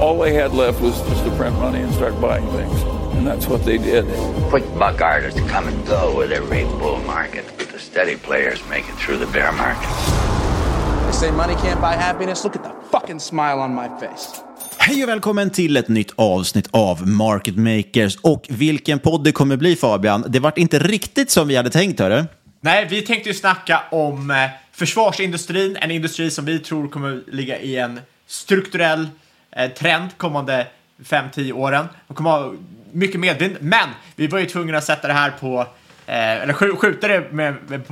All they had left was just to print money and start buying things. And that's what they did. Quick buck artists come and go with every bull market, but the steady players make it through the bear market. They say money can't buy happiness. Look at the fucking smile on my face. Hej och välkommen till ett nytt avsnitt av Market Makers. Och vilken podd det kommer bli Fabian. Det vart inte riktigt som vi hade tänkt, hörru. Nej, vi tänkte ju snacka om eh, försvarsindustrin, en industri som vi tror kommer ligga i en strukturell trend kommande 5-10 åren. De kommer ha mycket medvind, men vi var ju tvungna att sätta det här på, eh, eller skj skjuta det med, med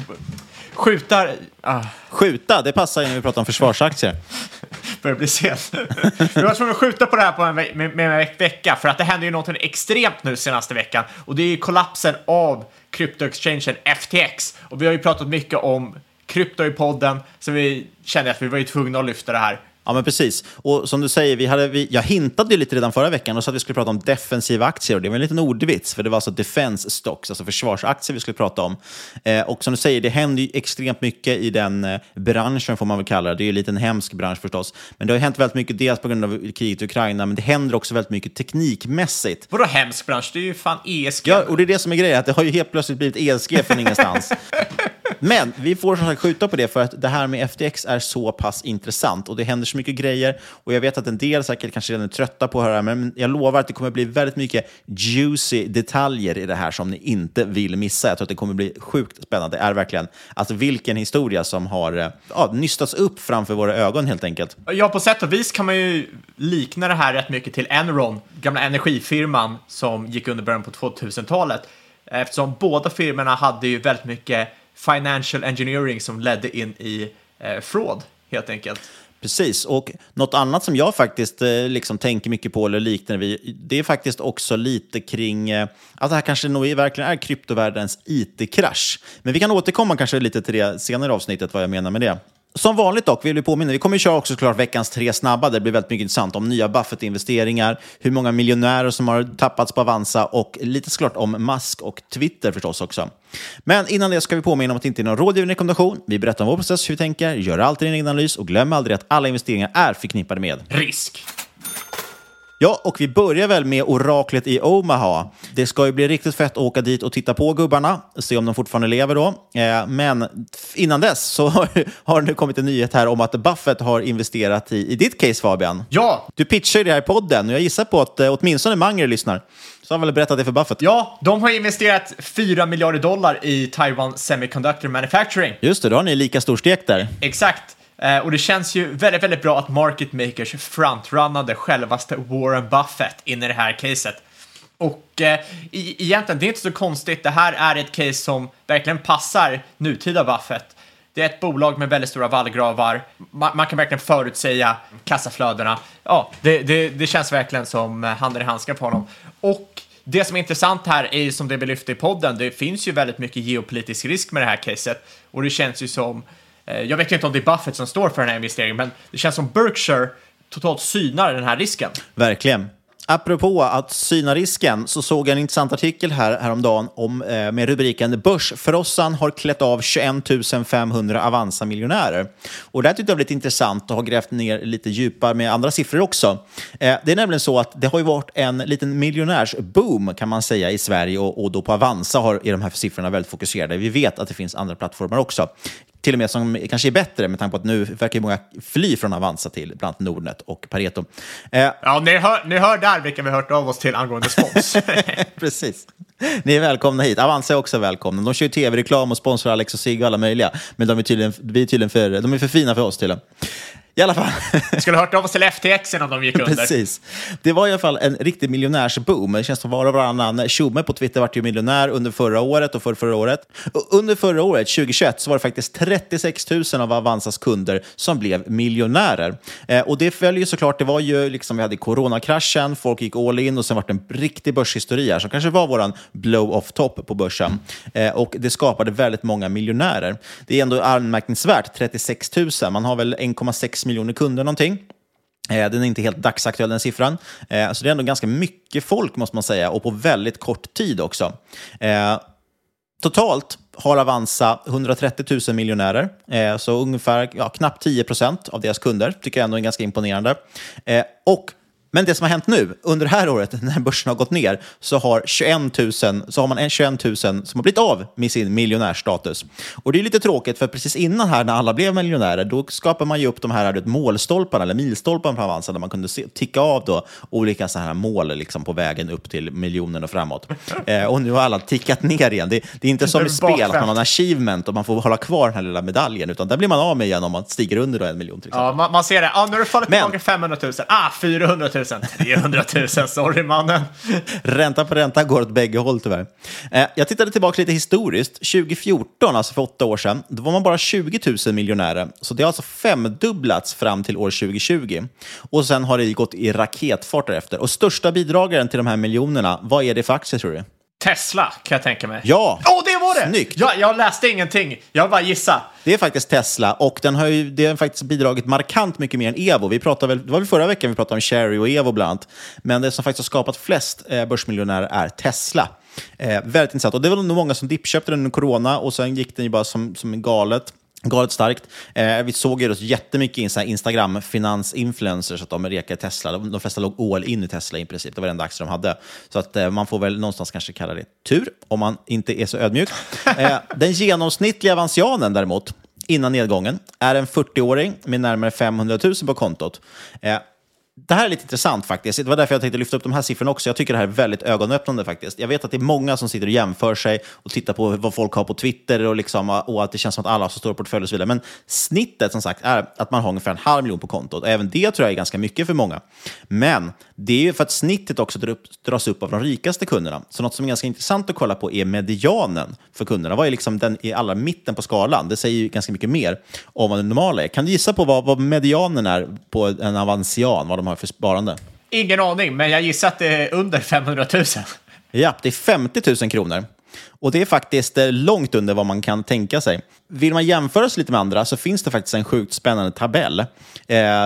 skjuta, ah. Skjuta, det passar ju när vi pratar om försvarsaktier. börjar bli sent. vi var tvungna att skjuta på det här på en med, med en vecka för att det hände ju något extremt nu senaste veckan och det är ju kollapsen av kryptoexchangen FTX och vi har ju pratat mycket om krypto i podden så vi kände att vi var ju tvungna att lyfta det här. Ja, men precis. Och som du säger, vi hade, vi, jag hintade ju lite redan förra veckan och sa att vi skulle prata om defensiva aktier. Och det var en liten ordvits, för det var alltså defense stocks, alltså försvarsaktier vi skulle prata om. Eh, och som du säger, det händer ju extremt mycket i den eh, branschen, får man väl kalla det. Det är ju en hemsk bransch förstås. Men det har hänt väldigt mycket, dels på grund av kriget i Ukraina, men det händer också väldigt mycket teknikmässigt. Vadå hemsk bransch? Det är ju fan ESG. Ja, och det är det som är grejen, att det har ju helt plötsligt blivit ESG från ingenstans. Men vi får som sagt skjuta på det för att det här med FTX är så pass intressant och det händer så mycket grejer. Och jag vet att en del säkert kanske redan är trötta på att höra men jag lovar att det kommer bli väldigt mycket juicy detaljer i det här som ni inte vill missa. Jag tror att det kommer bli sjukt spännande. Det är verkligen alltså vilken historia som har eh, ja, nystats upp framför våra ögon helt enkelt. Ja, på sätt och vis kan man ju likna det här rätt mycket till Enron, gamla energifirman som gick under början på 2000-talet. Eftersom båda firmorna hade ju väldigt mycket financial engineering som ledde in i eh, fraud, helt enkelt. Precis, och något annat som jag faktiskt eh, liksom tänker mycket på, eller liknar vi, det är faktiskt också lite kring eh, att det här kanske nog verkligen är kryptovärldens it-krasch. Men vi kan återkomma kanske lite till det senare avsnittet, vad jag menar med det. Som vanligt dock vill vi påminna, vi kommer ju köra också såklart veckans tre snabba, där det blir väldigt mycket intressant om nya Buffett-investeringar, hur många miljonärer som har tappats på Avanza och lite såklart om Musk och Twitter förstås också. Men innan det ska vi påminna om att det inte är någon rådgivande rekommendation. Vi berättar om vår process, hur vi tänker, gör alltid en egen analys och glöm aldrig att alla investeringar är förknippade med risk. Ja, och vi börjar väl med oraklet i Omaha. Det ska ju bli riktigt fett att åka dit och titta på gubbarna, se om de fortfarande lever då. Eh, men innan dess så har det nu kommit en nyhet här om att Buffett har investerat i, i ditt case Fabian. Ja! Du pitchar ju det här i podden och jag gissar på att eh, åtminstone Manger lyssnar. Så har väl berättat det för Buffett. Ja, de har investerat 4 miljarder dollar i Taiwan Semiconductor Manufacturing. Just det, då har ni lika stor stek där. Exakt. Eh, och det känns ju väldigt, väldigt bra att market makers frontrunnade självaste Warren Buffett in i det här caset. Och eh, egentligen, det är inte så konstigt. Det här är ett case som verkligen passar nutida Buffett. Det är ett bolag med väldigt stora vallgravar. Man, man kan verkligen förutsäga kassaflödena. Ja, det, det, det känns verkligen som eh, handen i handsken för honom. Och det som är intressant här är ju som det vi lyfte i podden, det finns ju väldigt mycket geopolitisk risk med det här caset. Och det känns ju som Eh, jag vet ju inte om det är Buffett som står för den här investeringen, men det känns som Berkshire totalt synar den här risken. Verkligen. Apropå att syna risken så såg jag en intressant artikel här häromdagen om, eh, med rubriken Börsfrossan har klätt av 21 500 Avanza-miljonärer. Och det här tyckte jag var lite intressant och har grävt ner lite djupare med andra siffror också. Eh, det är nämligen så att det har ju varit en liten miljonärsboom kan man säga i Sverige och, och då på Avanza har, är de här siffrorna väldigt fokuserade. Vi vet att det finns andra plattformar också till och med som kanske är bättre med tanke på att nu verkar många fly från Avanza till bland annat Nordnet och Pareto. Eh, ja, ni hör, ni hör där vilka vi har hört av oss till angående spons. Precis. Ni är välkomna hit. Avanza är också välkomna. De kör ju tv-reklam och sponsrar Alex och Sigge och alla möjliga. Men de är tydligen, vi är tydligen för, de är för fina för oss tydligen. I alla fall. Skulle ha hört av oss till FTX innan de gick under. Precis. Det var i alla fall en riktig miljonärsboom. Det känns som var och varannan tjomme på Twitter vart ju miljonär under förra året och för förra året. Och under förra året, 2021, så var det faktiskt 36 000 av Avanzas kunder som blev miljonärer. Eh, och det följer såklart, det var ju liksom, vi hade coronakraschen, folk gick all in och sen var det en riktig börshistoria här som kanske var våran blow-off top på börsen. Eh, och det skapade väldigt många miljonärer. Det är ändå anmärkningsvärt, 36 000. Man har väl 1,6 miljoner kunder någonting. Eh, den är inte helt dagsaktuell den siffran. Eh, så det är ändå ganska mycket folk måste man säga och på väldigt kort tid också. Eh, totalt har Avanza 130 000 miljonärer, så ungefär ja, knappt 10 procent av deras kunder. tycker jag ändå är ganska imponerande. Och men det som har hänt nu, under det här året när börsen har gått ner, så har, 21 000, så har man 21 000 som har blivit av med sin miljonärstatus. Och det är lite tråkigt, för precis innan här när alla blev miljonärer, då skapar man ju upp de här målstolparna, eller milstolparna på Avanza, där man kunde se, ticka av då olika så här mål liksom, på vägen upp till miljonen och framåt. Eh, och nu har alla tickat ner igen. Det, det är inte som i spel, att man har en achievement och man får hålla kvar den här lilla medaljen, utan där blir man av med igen om man stiger under en miljon. Till ja, man, man, ser det. Ah, nu har du fallit tillbaka 500 000. Ah, 400 000. 000. 300 000, sorry mannen. Ränta på ränta går åt bägge håll tyvärr. Eh, jag tittade tillbaka lite historiskt. 2014, alltså för åtta år sedan, då var man bara 20 000 miljonärer. Så det har alltså femdubblats fram till år 2020. Och sen har det gått i raketfart därefter. Och största bidragaren till de här miljonerna, vad är det för aktier tror du? Tesla kan jag tänka mig. Ja! Åh, oh, det var det! Snyggt! Ja, jag läste ingenting. Jag bara gissa. Det är faktiskt Tesla och den har ju, det har faktiskt bidragit markant mycket mer än Evo. Vi pratade väl, det var väl förra veckan vi pratade om Cherry och Evo bland annat. Men det som faktiskt har skapat flest eh, börsmiljonärer är Tesla. Eh, väldigt intressant. Och det var nog många som dippköpte den under corona och sen gick den ju bara som, som galet. Galet starkt. Eh, vi såg ju jättemycket Instagram-finansinfluencers att de rekade Tesla. De, de flesta låg all in i Tesla i princip. Det var den enda aktie de hade. Så att eh, man får väl någonstans kanske kalla det tur, om man inte är så ödmjuk. Eh, den genomsnittliga avansianen däremot, innan nedgången, är en 40-åring med närmare 500 000 på kontot. Det här är lite intressant faktiskt. Det var därför jag tänkte lyfta upp de här siffrorna också. Jag tycker det här är väldigt ögonöppnande faktiskt. Jag vet att det är många som sitter och jämför sig och tittar på vad folk har på Twitter och, liksom, och att det känns som att alla har så stora portföljer och så vidare. Men snittet som sagt är att man har ungefär en halv miljon på kontot. Och även det tror jag är ganska mycket för många. Men det är ju för att snittet också dras upp av de rikaste kunderna. Så något som är ganska intressant att kolla på är medianen för kunderna. Vad är liksom den i allra mitten på skalan? Det säger ju ganska mycket mer om vad det normala är. Kan du gissa på vad, vad medianen är på en avanzian, Vad de har för sparande? Ingen aning, men jag gissar att det är under 500 000. Ja, det är 50 000 kronor. Och det är faktiskt eh, långt under vad man kan tänka sig. Vill man jämföra sig lite med andra så finns det faktiskt en sjukt spännande tabell. Eh,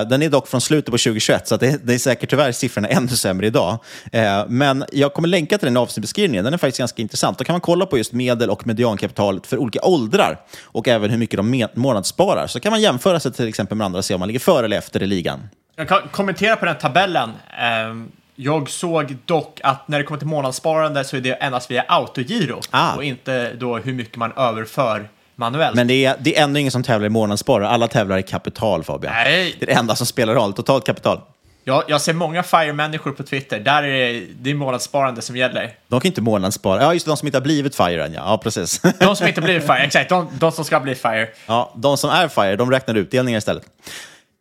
den är dock från slutet på 2021, så det, det, är säkert tyvärr siffrorna ännu sämre idag. Eh, men jag kommer länka till den avsnittbeskrivningen. Den är faktiskt ganska intressant. Då kan man kolla på just medel och mediankapitalet för olika åldrar och även hur mycket de månadssparar. Så kan man jämföra sig till exempel med andra och se om man ligger före eller efter i ligan. Jag kan kommentera på den tabellen. Jag såg dock att när det kommer till månadssparande så är det endast via autogiro Ah. och inte då hur mycket man överför manuellt. Men det är, det är ändå ingen som tävlar i månadssparare. Alla tävlar i kapital, Fabian. Nej. Det är det enda som spelar roll. Totalt kapital. Jag, jag ser många FIRE-människor på Twitter, där är det, det är månadssparande som gäller. De kan inte månadsspara. Ja, just det, de som inte har blivit FIRE än, ja. Ja, precis. De som inte blir FIRE, exakt, de, de som ska bli FIRE. Ja, de som är FIRE, de räknar utdelningar istället.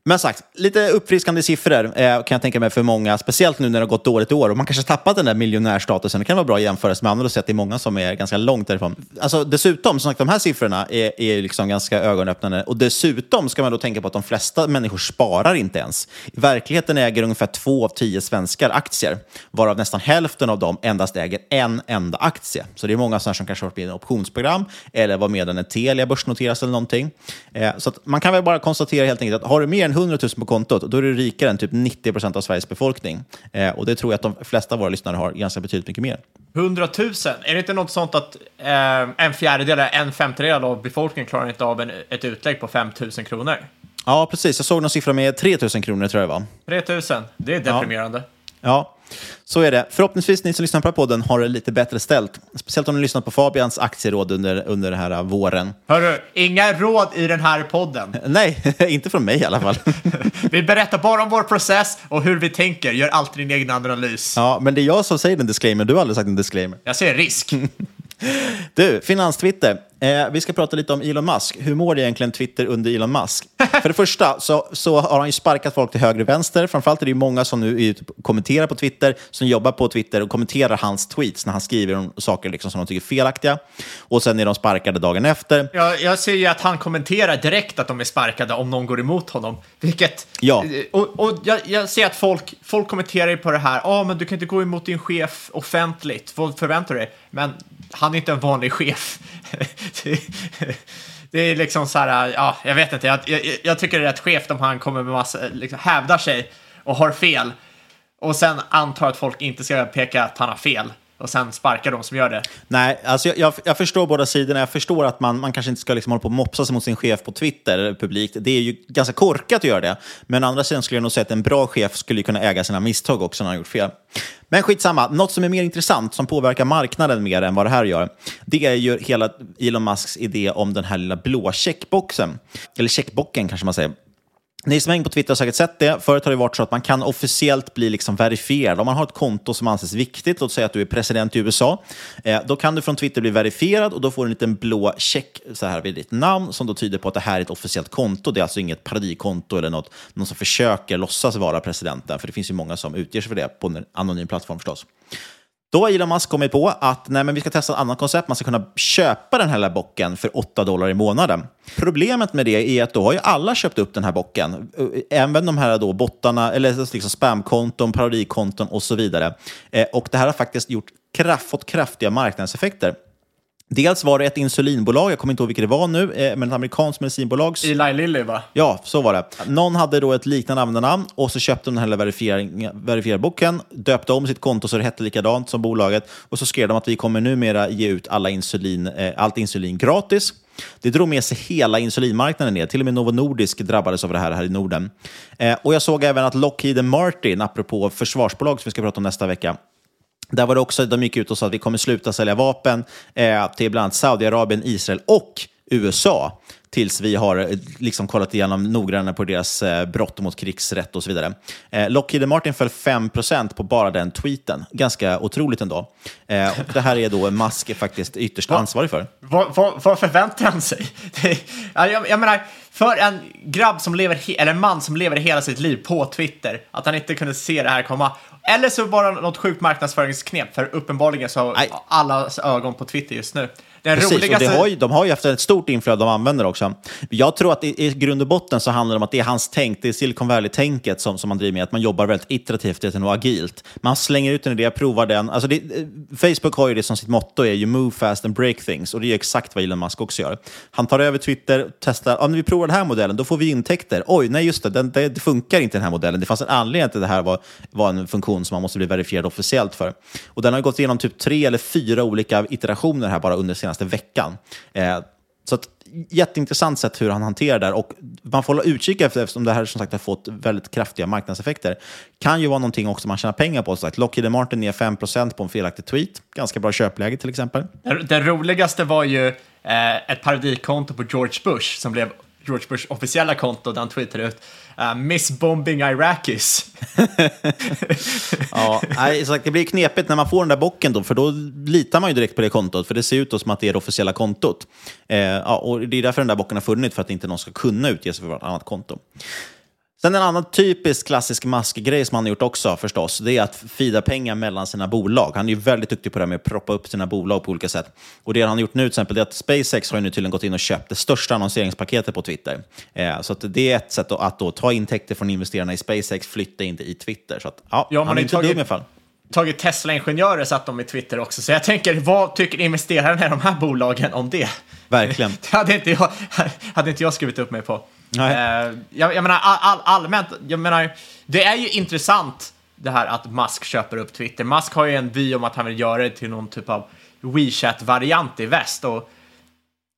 Men sagt, lite uppfriskande siffror eh, kan jag tänka mig för många, speciellt nu när det har gått dåligt i år och man kanske tappat den där miljonärstatusen. Det kan vara bra att jämföra med andra och se att det är många som är ganska långt därifrån. Alltså, dessutom, som sagt, de här siffrorna är, är liksom ganska ögonöppnande och dessutom ska man då tänka på att de flesta människor sparar inte ens. I verkligheten äger ungefär två av tio svenskar aktier, varav nästan hälften av dem endast äger en enda aktie. Så det är många sådana som kanske har varit med i ett optionsprogram eller var med när Telia börsnoteras eller någonting. Eh, så att man kan väl bara konstatera helt enkelt att har du mer än 100 000 på kontot, då är du rikare än typ 90 procent av Sveriges befolkning. Eh, och det tror jag att de flesta av våra lyssnare har ganska betydligt mycket mer. 100 000, är det inte något sånt att eh, en fjärdedel, eller en femtedel av befolkningen klarar inte av en, ett utlägg på 5 000 kronor? Ja, precis. Jag såg någon siffra med 3 000 kronor tror jag det var. 3 000, det är deprimerande. Ja, så är det. Förhoppningsvis ni som lyssnar på podden har det lite bättre ställt. Speciellt om ni lyssnat på Fabians aktieråd under, under den här uh, våren. Hörru, inga råd i den här podden. Nej, inte från mig i alla fall. Vi berättar bara om vår process och hur vi tänker. Gör alltid din egen analys. ja, men det är jag som säger en disclaimer. Du har aldrig sagt en disclaimer. Jag ser risk. Du, finanstwitter. Eh, vi ska prata lite om Elon Musk. Hur mår egentligen Twitter under Elon Musk? För det första så, så har han ju sparkat folk till höger och vänster. Framförallt är det ju många som nu är kommenterar på Twitter, som jobbar på Twitter och kommenterar hans tweets när han skriver om saker liksom som de tycker är felaktiga. Och sen är de sparkade dagen efter. Jag, jag ser ju att han kommenterar direkt att de är sparkade om någon går emot honom. Vilket... Ja. Och, och jag, jag ser att folk, folk kommenterar på det här. Ja, ah, men du kan inte gå emot din chef offentligt. Vad förväntar du dig? Men han är inte en vanlig chef det är liksom så här, ja, jag vet inte. Jag, jag, jag tycker det är rätt skevt om han kommer med massa, liksom, hävdar sig och har fel. Och sen antar att folk inte ska peka att han har fel. Och sen sparka de som gör det. Nej, alltså jag, jag, jag förstår båda sidorna. Jag förstår att man, man kanske inte ska liksom hålla på och mopsa sig mot sin chef på Twitter publikt. Det är ju ganska korkat att göra det. Men å andra sidan skulle jag nog säga att en bra chef skulle kunna äga sina misstag också när han har gjort fel. Men skitsamma, något som är mer intressant, som påverkar marknaden mer än vad det här gör, det är ju hela Elon Musks idé om den här lilla blå checkboxen. Eller checkbocken kanske man säger. Ni som hänger på Twitter har säkert sett det. Förut har det varit så att man kan officiellt bli liksom verifierad. Om man har ett konto som anses viktigt, låt säga att du är president i USA, eh, då kan du från Twitter bli verifierad och då får du en liten blå check så här vid ditt namn som då tyder på att det här är ett officiellt konto. Det är alltså inget parodikonto eller något, någon som försöker låtsas vara presidenten, för det finns ju många som utger sig för det på en anonym plattform förstås. Då har Elon Musk kommit på att nej, men vi ska testa ett annat koncept. Man ska kunna köpa den här lilla bocken för 8 dollar i månaden. Problemet med det är att då har ju alla köpt upp den här bocken. Eh, även de här då bottarna, eller liksom spamkonton, parodikonton och så vidare. Eh, och det här har faktiskt gjort kraft, fått kraftiga marknadseffekter. Dels var det ett insulinbolag, jag kommer inte ihåg vilket det var nu, eh, men ett amerikanskt medicinbolag. Eli Lilly va? Ja, så var det. Någon hade då ett liknande användarnamn och så köpte de den här verifiering- verifierade boken, döpte om sitt konto så det hette likadant som bolaget och så skrev de att vi kommer numera ge ut alla insulin, eh, allt insulin gratis. Det drog med sig hela insulinmarknaden ner. Till och med Novo Nordisk drabbades av det här här i Norden. Eh, och jag såg även att Lockheed Martin, apropå försvarsbolag som vi ska prata om nästa vecka, där var det också, de gick ut och sa att vi kommer sluta sälja vapen eh, till bland annat Saudiarabien, Israel och USA tills vi har eh, liksom kollat igenom noggrannare på deras eh, brott mot krigsrätt och så vidare. Eh, Lockheed Martin föll 5% på bara den tweeten. Ganska otroligt ändå. Eh, och det här är då Musk faktiskt ytterst ansvarig för. Vad, vad, vad förväntar han sig? Det, ja, jag, jag menar, för en grabb som lever, eller en man som lever hela sitt liv på Twitter, att han inte kunde se det här komma. Eller så bara något sjukt marknadsföringsknep, för uppenbarligen så har allas ögon på Twitter just nu. Den Precis, och roligaste... det har ju, de har ju haft ett stort inflöde av användare också. Jag tror att i, i grund och botten så handlar det om att det är hans tänk, det är Silicon Valley-tänket som, som man driver med, att man jobbar väldigt iterativt är nog agilt. Man slänger ut en idé, provar den. Alltså det, eh, Facebook har ju det som sitt motto, är ju move fast and break things, och det är exakt vad Elon Musk också gör. Han tar över Twitter, testar, när vi provar den här modellen, då får vi intäkter. Oj, nej just det, den, det, det funkar inte den här modellen. Det fanns en anledning till att det här var, var en funktion som man måste bli verifierad officiellt för. Och den har gått igenom typ tre eller fyra olika iterationer här bara under senaste veckan. Eh, Så att, jätteintressant sätt hur han hanterar det här. Och man får hålla utkik efter, eftersom det här som sagt har fått väldigt kraftiga marknadseffekter. Kan ju vara någonting också man tjänar pengar på. Så sagt. Lockheed Martin ner 5% på en felaktig tweet. Ganska bra köpläge till exempel. Den, roligaste var ju eh, ett parodikonto på George Bush som blev George Bushs officiella konto där han tweetade ut uh, “Miss bombing Iraqis”. ja, nej, sagt, det blir knepigt när man får den där bocken då, för då litar man ju direkt på det kontot, för det ser ut som att det är det officiella kontot. Eh, ja, och det är därför den där bocken har funnits, för att inte någon ska kunna utge sig för ett annat konto. Sen en annan typisk klassisk maskgrej som han har gjort också förstås, det är att fida pengar mellan sina bolag. Han är ju väldigt duktig på det här med att proppa upp sina bolag på olika sätt. Och det han har gjort nu till exempel är att SpaceX har ju nu tydligen gått in och köpt det största annonseringspaketet på Twitter. Eh, så det är ett sätt att, att då ta intäkter från investerarna i SpaceX, flytta in det i Twitter. Så att, ja, ja han är inte tagit, dum i alla fall tagit Tesla-ingenjörer satt de i Twitter också. Så jag tänker, vad tycker investerarna i de här bolagen om det? Verkligen. Det hade inte jag, hade inte jag skrivit upp mig på. Eh, jag, jag menar all, all, allmänt, jag menar, det är ju intressant det här att Musk köper upp Twitter. Musk har ju en vy om att han vill göra det till någon typ av WeChat-variant i väst. Och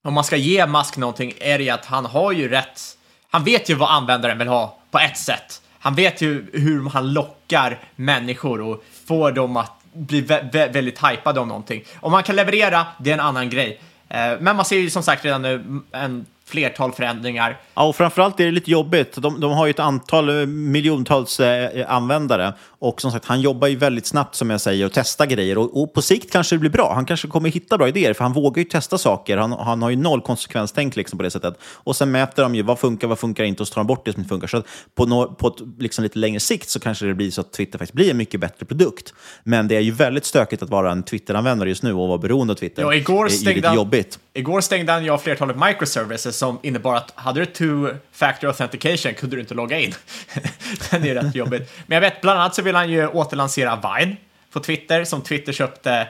om man ska ge Musk någonting är det ju att han har ju rätt, han vet ju vad användaren vill ha på ett sätt. Han vet ju hur han lockar människor och får dem att bli vä vä väldigt hypade om någonting. Om man kan leverera, det är en annan grej. Eh, men man ser ju som sagt redan nu en flertal förändringar. Ja, och framförallt är det lite jobbigt. De, de har ju ett antal eh, miljontals eh, användare och som sagt, han jobbar ju väldigt snabbt som jag säger och testar grejer och, och, på sikt kanske det blir bra. Han kanske kommer hitta bra idéer för han vågar ju testa saker. Han, han har ju noll konsekvenstänk liksom på det sättet. Och sen mäter de ju vad funkar, vad funkar inte och så tar de bort det som inte funkar. Så på, no, på ett liksom lite längre sikt så kanske det blir så att Twitter faktiskt blir en mycket bättre produkt. Men det är ju väldigt stökigt att vara en Twitter-användare just nu och vara beroende av Twitter. Ja, igår stängde, lite jobbigt. Igår stängde han jag flertalet microservices som innebar att hade du two-factor authentication kunde du inte logga in. Den är rätt jobbigt. Men jag vet, bland annat så vill vill han ju återlansera Vine på Twitter, som Twitter köpte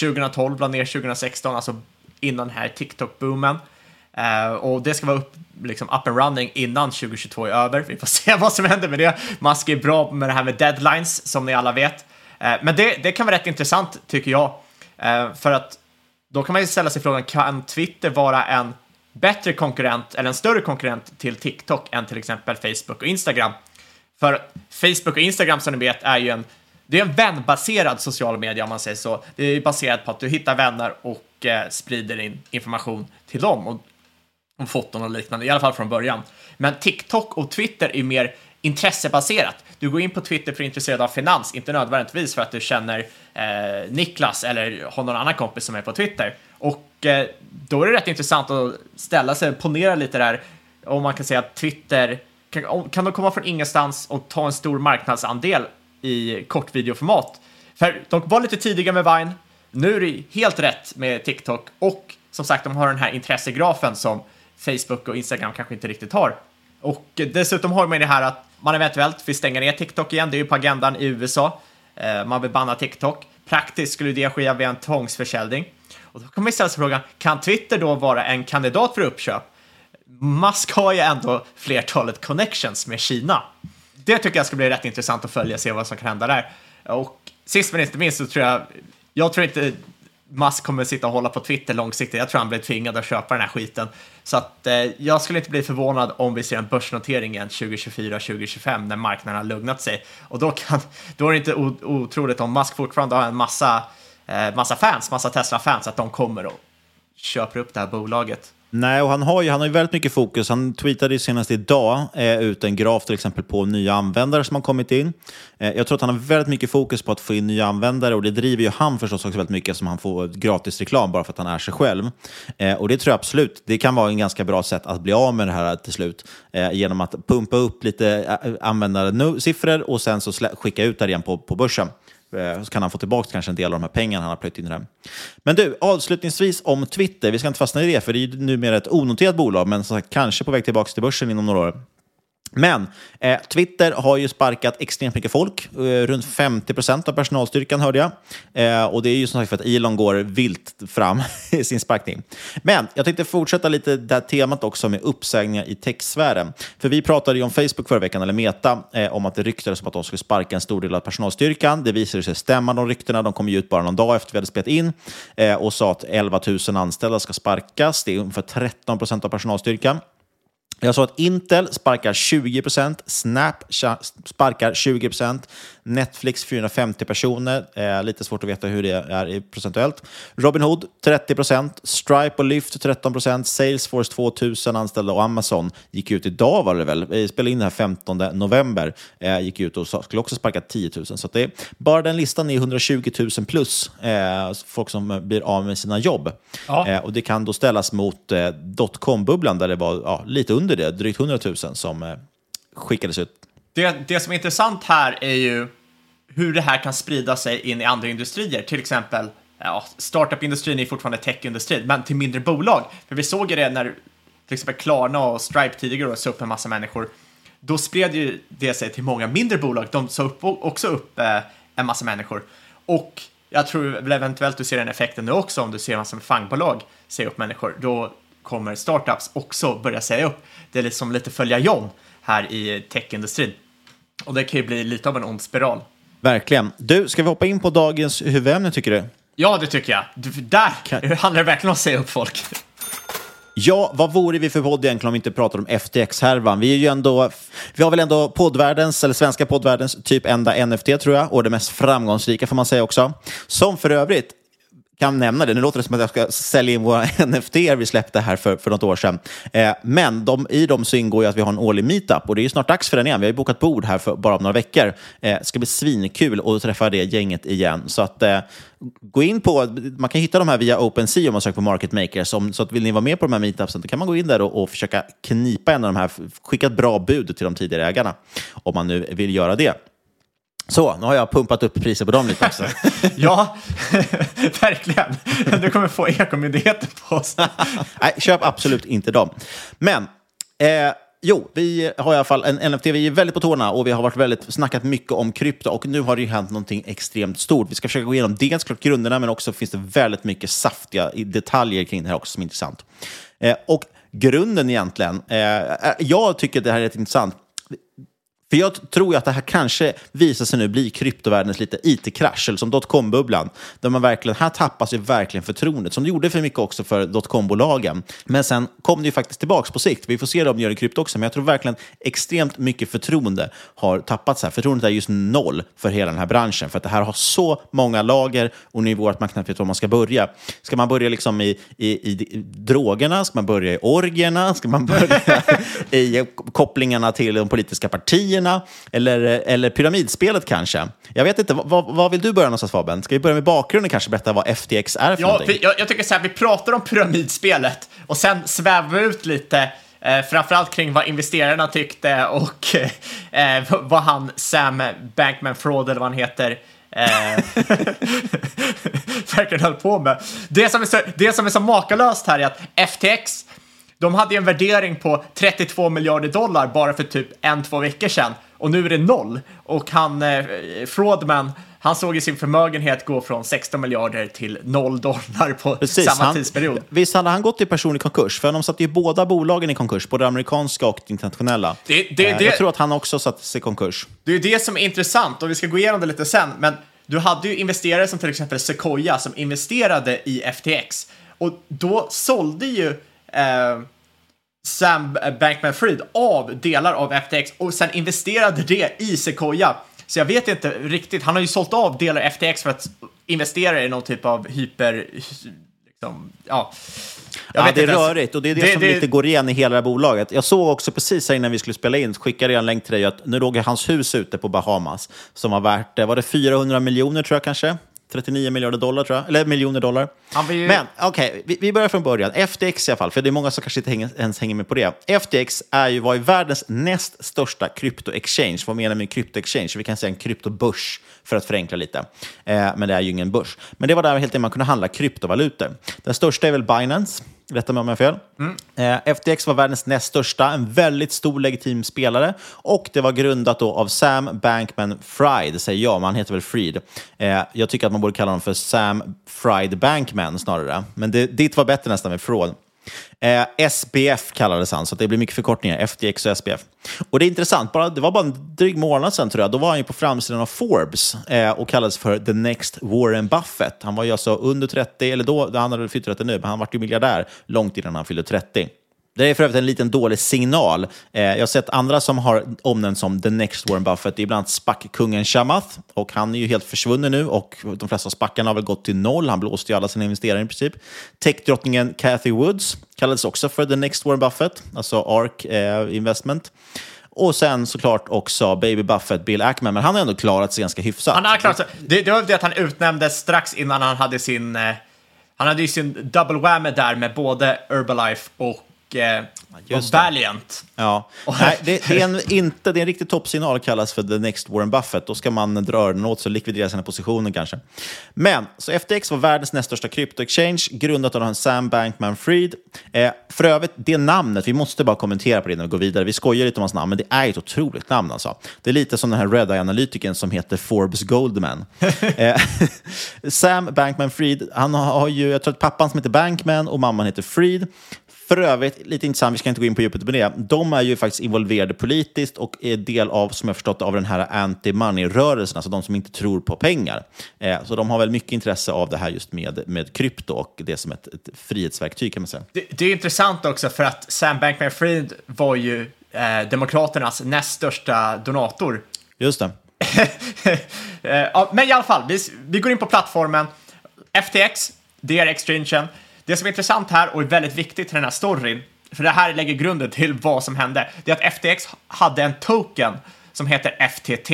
2012, la ner 2016, alltså innan den här TikTok-boomen. Uh, och det ska vara upp, liksom up and running innan 2022 är över. Vi får se vad som händer med det. Musk är bra med det här med deadlines, som ni alla vet. Uh, men det, det kan vara rätt intressant, tycker jag. Uh, för att då kan man ju ställa sig frågan, kan Twitter vara en bättre konkurrent eller en större konkurrent till TikTok än till exempel Facebook och Instagram? För Facebook och Instagram som ni vet är ju en, det är en vänbaserad social media om man säger så. Det är baserat på att du hittar vänner och eh, sprider in information till dem och om foton och liknande, i alla fall från början. Men TikTok och Twitter är mer intressebaserat. Du går in på Twitter för att du är intresserad av finans, inte nödvändigtvis för att du känner eh, Niklas eller har någon annan kompis som är på Twitter. Och eh, då är det rätt intressant att ställa sig och ponera lite där om man kan säga att Twitter kan, kan de komma från ingenstans och ta en stor marknadsandel i kortvideoformat? För de var lite tidiga med Vine, nu är det helt rätt med TikTok och som sagt, de har den här intressegrafen som Facebook och Instagram kanske inte riktigt har. Och dessutom har man det här att man eventuellt vill stänga ner TikTok igen. Det är ju på agendan i USA. Eh, man vill banna TikTok. Praktiskt skulle det ske via en tvångsförsäljning. Och då kan man ställa sig frågan, kan Twitter då vara en kandidat för uppköp? Musk har ju ändå flertalet connections med Kina. Det tycker jag ska bli rätt intressant att följa, och se vad som kan hända där. Och sist men inte minst så tror jag, jag tror inte Musk kommer sitta och hålla på Twitter långsiktigt. Jag tror han blir tvingad att köpa den här skiten. Så att eh, jag skulle inte bli förvånad om vi ser en börsnotering igen 2024-2025 när marknaden har lugnat sig. Och då, kan, då är det inte otroligt om Musk fortfarande har en massa, eh, massa fans, massa Tesla-fans, att de kommer och köper upp det här bolaget. Nej, och han har ju, han har ju väldigt mycket fokus. Han tweetade ju senast idag eh, ut en graf till exempel på nya användare som har kommit in. Eh, jag tror att han har väldigt mycket fokus på att få in nya användare och det driver ju han förstås också väldigt mycket som han får gratis reklam bara för att han är sig själv. Eh, och det tror jag absolut, det kan vara en ganska bra sätt att bli av med det här till slut. Eh, genom att pumpa upp lite eh, användarsiffror och sen så skicka ut det igen på, på börsen. Eh, så kan han få tillbaka kanske en del av de här pengarna han har plöjt in i det. Men du, avslutningsvis om Twitter. Vi ska inte fastna i det, för det är ju numera ett onoterat bolag, men så kanske på väg tillbaka till börsen inom några år. Men eh, Twitter har ju sparkat extremt mycket folk. Eh, runt 50 procent av personalstyrkan hörde jag. Eh, och det är ju som sagt för att Elon går vilt fram i sin sparkning. Men jag tänkte fortsätta lite det här temat också med uppsägningar i techsfären. För vi pratade ju om Facebook förra veckan, eller Meta, eh, om att det ryktades om att de skulle sparka en stor del av personalstyrkan. Det visade sig stämma, de ryktena. De kom ju ut bara någon dag efter vi hade spelat in eh, och sa att 11 000 anställda ska sparkas. Det är ungefär 13 procent av personalstyrkan. Jag sa att Intel sparkar 20% Snap sparkar 20% Netflix 450 personer. Eh, lite svårt att veta hur det är procentuellt. Robinhood 30% Stripe och Lyft 13% Salesforce 2000 anställda och Amazon gick ut idag var det väl. Vi spelade in det här 15 november. Eh, gick ut och skulle också sparka 10 000. Så det är, bara den listan är 120 000 plus eh, folk som blir av med sina jobb. Ja. Eh, och det kan då ställas mot eh, dotcom-bubblan där det var ja, lite under under det, drygt 100 000 som eh, skickades ut. Det, det som är intressant här är ju hur det här kan sprida sig in i andra industrier, till exempel ja, startup-industrin är fortfarande tech-industrin, men till mindre bolag. För vi såg ju det när till exempel Klarna och Stripe tidigare sa upp en massa människor. Då spred ju det sig till många mindre bolag. De sa upp, också upp eh, en massa människor. Och jag tror väl eventuellt du ser den effekten nu också om du ser en massa fangbolag säga upp människor. Då kommer startups också börja säga upp. Det är liksom lite följa John här i techindustrin. Och det kan ju bli lite av en ond spiral. Verkligen. Du, ska vi hoppa in på dagens huvudämne tycker du? Ja, det tycker jag. Där kan... handlar det verkligen om att säga upp folk. Ja, vad vore vi för podd egentligen om vi inte pratar om FTX-härvan? Vi är ju ändå, vi har väl ändå poddvärldens, eller svenska poddvärldens, typ enda NFT tror jag, och det mest framgångsrika får man säga också. Som för övrigt kan nämna det. Nu låter det som att jag ska sälja in våra NFT vi släppte här för, för något år sedan. Eh, men de, i dem så ingår ju att vi har en årlig meetup och det är ju snart dags för den igen. Vi har ju bokat bord här för bara om några veckor. Eh, det eh, ska bli svinkul att träffa det gänget igen. Så att eh, gå in på, man kan hitta de här via OpenSea om man söker på Market Makers. Om, så att vill ni vara med på de här meetupsen, då kan man gå in där och, och försöka knipa en av de här, skicka ett bra bud till de tidigare ägarna om man nu vill göra det. Så, nu har jag pumpat upp priset på dem lite också. ja, verkligen. Du kommer få Ekomyndigheten på oss. Nej, köp absolut inte dem. Men, eh, jo, vi har i alla fall en NFT. Vi är väldigt på tårna och vi har varit väldigt, snackat mycket om krypto och nu har det ju hänt någonting extremt stort. Vi ska försöka gå igenom dels klart grunderna, men också finns det väldigt mycket saftiga detaljer kring det här också som är intressant. Eh, och grunden egentligen, eh, jag tycker det här är rätt intressant för jag tror ju att det här kanske visar sig nu bli kryptovärldens lite it-krasch, eller som dotcom-bubblan, där man verkligen, här tappas ju verkligen förtroendet, som det gjorde för mycket också för dotcom-bolagen. Men sen kom det ju faktiskt tillbaka på sikt. Vi får se om det gör i krypto också, men jag tror verkligen extremt mycket förtroende har tappats här. Förtroendet är just noll för hela den här branschen, för att det här har så många lager och nivåer att man knappt vet var man ska börja. Ska man börja liksom i, i, i drogerna? Ska man börja i orgierna? Ska man börja i kopplingarna till de politiska partierna? Partierna eller, eller pyramidspelet kanske. Jag vet inte, vad, vill du börja någonstans Fabian? Ska vi börja med bakgrunden kanske, berätta vad FTX är för ja, någonting? Jag, jag tycker så här, vi pratar om pyramidspelet och sen svävar vi ut lite Eh, framförallt kring vad investerarna tyckte och eh, vad han, Sam Bankman-Fraud eller vad han heter, eh, verkligen höll på med. Det som, är så, det som är så makalöst här är att FTX de hade ju en värdering på 32 miljarder dollar bara för typ en, två veckor sedan och nu är det noll. Och han, eh, Fraudman, han såg ju sin förmögenhet gå från 16 miljarder till noll dollar på Precis, samma han, tidsperiod. Visst hade han gått i personlig konkurs? För de satte ju båda bolagen i konkurs, både amerikanska och internationella. Det, det, eh, det, jag tror att han också satte sig i konkurs. Det är det som är intressant och vi ska gå igenom det lite sen. Men du hade ju investerare som till exempel Sequoia som investerade i FTX och då sålde ju eh, Sam Bankman-Fried av delar av FTX och sen investerade det i Sequoia. Så jag vet inte riktigt, han har ju sålt av delar av FTX för att investera i någon typ av hyper... Liksom, ja. ja, det är rörigt och det är det, det som det... lite går igen i hela det här bolaget. Jag såg också precis innan vi skulle spela in, skickade jag en länk till dig, att nu låg hans hus ute på Bahamas som var värt, var det 400 miljoner tror jag kanske? 39 miljarder dollar, tror jag. Eller miljoner dollar. Ju... Men okej, okay, vi, vi, börjar från början. FTX i alla fall, för det är många som kanske inte hänger, ens hänger med på det. FTX är ju, var ju världens näst största krypto-exchange. Vad menar jag med krypto-exchange? Vi kan säga en kryptobörs, för att förenkla lite. Eh, men det är ju ingen börs. Men det var där helt enkelt man kunde handla kryptovalutor. Den största är väl Binance. Rätta mig om jag har fel. Eh, FTX var världens näst största, en väldigt stor legitim spelare och det var grundat då av Sam Bankman-Fried, det säger jag, men han heter väl Fried. Eh, jag tycker att man borde kalla honom för Sam Fried Bankman snarare, men det, ditt var bättre nästan med Fraud. Eh, SBF kallades han, så det blir mycket förkortningar. FTX och SBF. Och det är intressant, bara, det var bara en dryg månad sedan tror jag, då var han ju på framsidan av Forbes eh, och kallades för the next Warren Buffett. Han var ju alltså under 30, eller då, han hade fyllt 30 nu, men han var ju miljardär långt innan han fyllde 30. Det är för övrigt en liten dålig signal. Eh, jag har sett andra som har omnämnts som the next Warren Buffett. Det är bland annat SPAC-kungen Shamath, och han är ju helt försvunnen nu och de flesta SPACarna har väl gått till noll. Han blåste ju alla sina investerare i princip. Techdrottningen Cathy Woods kallades också för the next Warren Buffett, alltså ARK eh, Investment. Och sen såklart också Baby Buffett, Bill Ackman, men han har ändå klarat sig ganska hyfsat. Han har klarat sig. Det, det var det att han utnämndes strax innan han hade sin... Eh, han hade ju sin double whammy där med både Herbalife och, eh, och Valiant. Ja. Nej, det, det, är en, inte, det är en riktig toppsignal kallas för the next Warren Buffett. Då ska man dra öronen åt sig och likvidera sina positioner kanske. Men, så FTX var världens näst största krypto-exchange, grundat av Sam Bankman-Fried. Eh, för övrigt, det namnet, vi måste bara kommentera på det när vi går vidare. Vi skojar lite om hans namn, men det är ett otroligt namn alltså. Det är lite som den här Red-Eye-analytikern som heter Forbes Goldman. eh, Sam Bankman-Fried, han har ju, jag tror att pappan som heter Bankman och mamman heter Fried. För övrigt, lite intressant, vi ska inte gå in på djupet med det. De är ju faktiskt involverade politiskt och är del av, som jag förstått av den här anti-money-rörelsen, alltså de som inte tror på pengar. Eh, så de har väl mycket intresse av det här just med, med krypto och det som ett, ett frihetsverktyg kan man säga. Det, det är intressant också för att Sam Bankman-Fried var ju eh, Demokraternas näst största donator. Just det. eh, men i alla fall, vi, vi går in på plattformen. FTX, det är exchangen. Det som är intressant här och är väldigt viktigt i den här storyn, för det här lägger grunden till vad som hände, det är att FTX hade en token som heter FTT.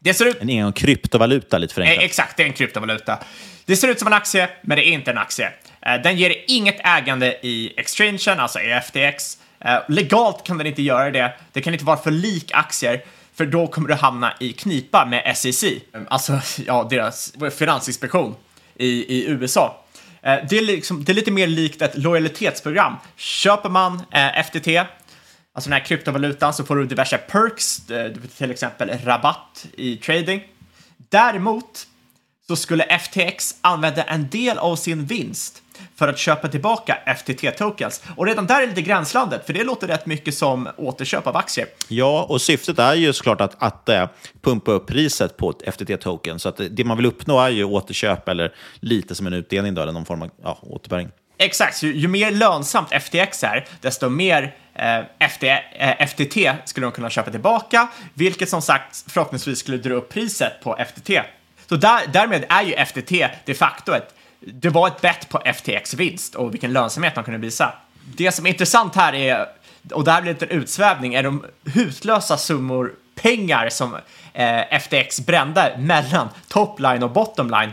Det ser ut... En egen kryptovaluta lite förenklat. Eh, exakt, det är en kryptovaluta. Det ser ut som en aktie, men det är inte en aktie. Eh, den ger inget ägande i exchangen, alltså i FTX. Eh, legalt kan den inte göra det. Det kan inte vara för lik aktier, för då kommer du hamna i knipa med SEC, alltså ja, deras finansinspektion i, i USA. Eh, det är, liksom, det är lite mer likt ett lojalitetsprogram. Köper man eh, FTT, alltså den här kryptovalutan, så får du diverse perks, eh, till exempel rabatt i trading. Däremot så skulle FTX använda en del av sin vinst för att köpa tillbaka FTT-tokens. Och redan där är lite gränslandet, för det låter rätt mycket som återköp av aktier. Ja, och syftet är ju såklart att, att äh, pumpa upp priset på FTT-token. Så att det man vill uppnå är ju återköp eller lite som en utdelning då, eller någon form av ja, återbäring. Exakt, ju, ju, mer lönsamt FTX är, desto mer eh, FT, eh, FTT skulle de kunna köpa tillbaka, vilket som sagt förhoppningsvis skulle dra upp priset på FTT. Så där, därmed är ju FTT de facto ett det var ett bett på FTX vinst och vilken lönsamhet man kunde visa. Det som är intressant här är, och det här blir en en utsvävning, är de hutlösa summor pengar som eh, FTX brände mellan topline och bottomline.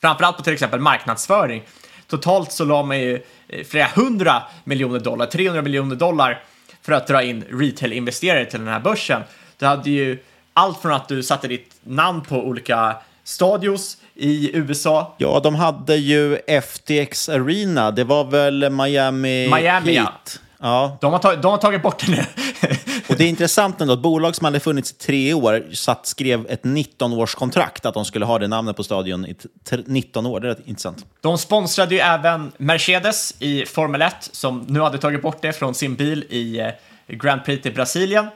Framförallt på till exempel marknadsföring. Totalt så la man ju eh, flera hundra miljoner dollar, 300 miljoner dollar för att dra in retail-investerare till den här börsen. Du hade ju allt från att du satte ditt namn på olika stadios i USA. Ja, de hade ju FTX Arena. Det var väl Miami, Miami Heat. Ja. De, har tagit, de har tagit bort det nu. och det är intressant ändå, ett bolag som hade funnits i tre år satt, skrev ett 19-årskontrakt att de skulle ha det namnet på stadion i 19 år. Det är rätt intressant. De sponsrade ju även Mercedes i Formel 1 som nu hade tagit bort det från sin bil i eh, Grand Prix i Brasilien.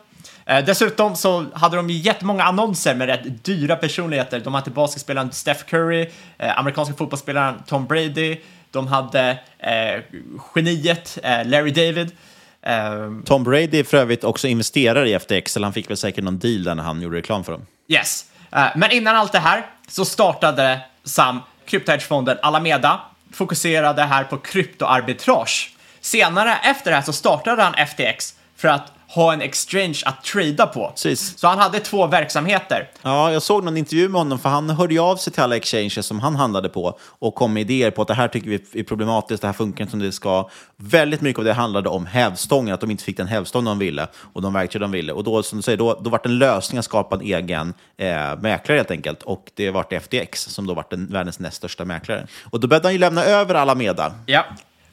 Eh, dessutom så hade de ju jättemånga annonser med rätt dyra personligheter. De hade basketspelaren Steph Curry, eh, amerikanska fotbollsspelaren Tom Brady, de hade eh, geniet eh, Larry David. Ehm, Tom Brady är för övrigt också investerare i FTX, eller han fick väl säkert någon deal där när han gjorde reklam för dem. Yes, men innan allt det här så startade Sam kryptohedgefonden Alameda, fokuserade här på kryptoarbitrage. Senare efter det här så startade han FTX för att ha en exchange att trada på. Precis. Så han hade två verksamheter. Ja, jag såg någon intervju med honom, för han hörde av sig till alla exchanges som han handlade på och kom med idéer på att det här tycker vi är problematiskt, det här funkar inte som det ska. Väldigt mycket av det handlade om hävstången, att de inte fick den hävstång de ville och de verktyg de ville. Och då, som du säger, då, då var det en lösning att skapa en egen eh, mäklare helt enkelt. Och det vart FTX som då den världens näst största mäklare. Och då började han ju lämna över Alameda. Ja.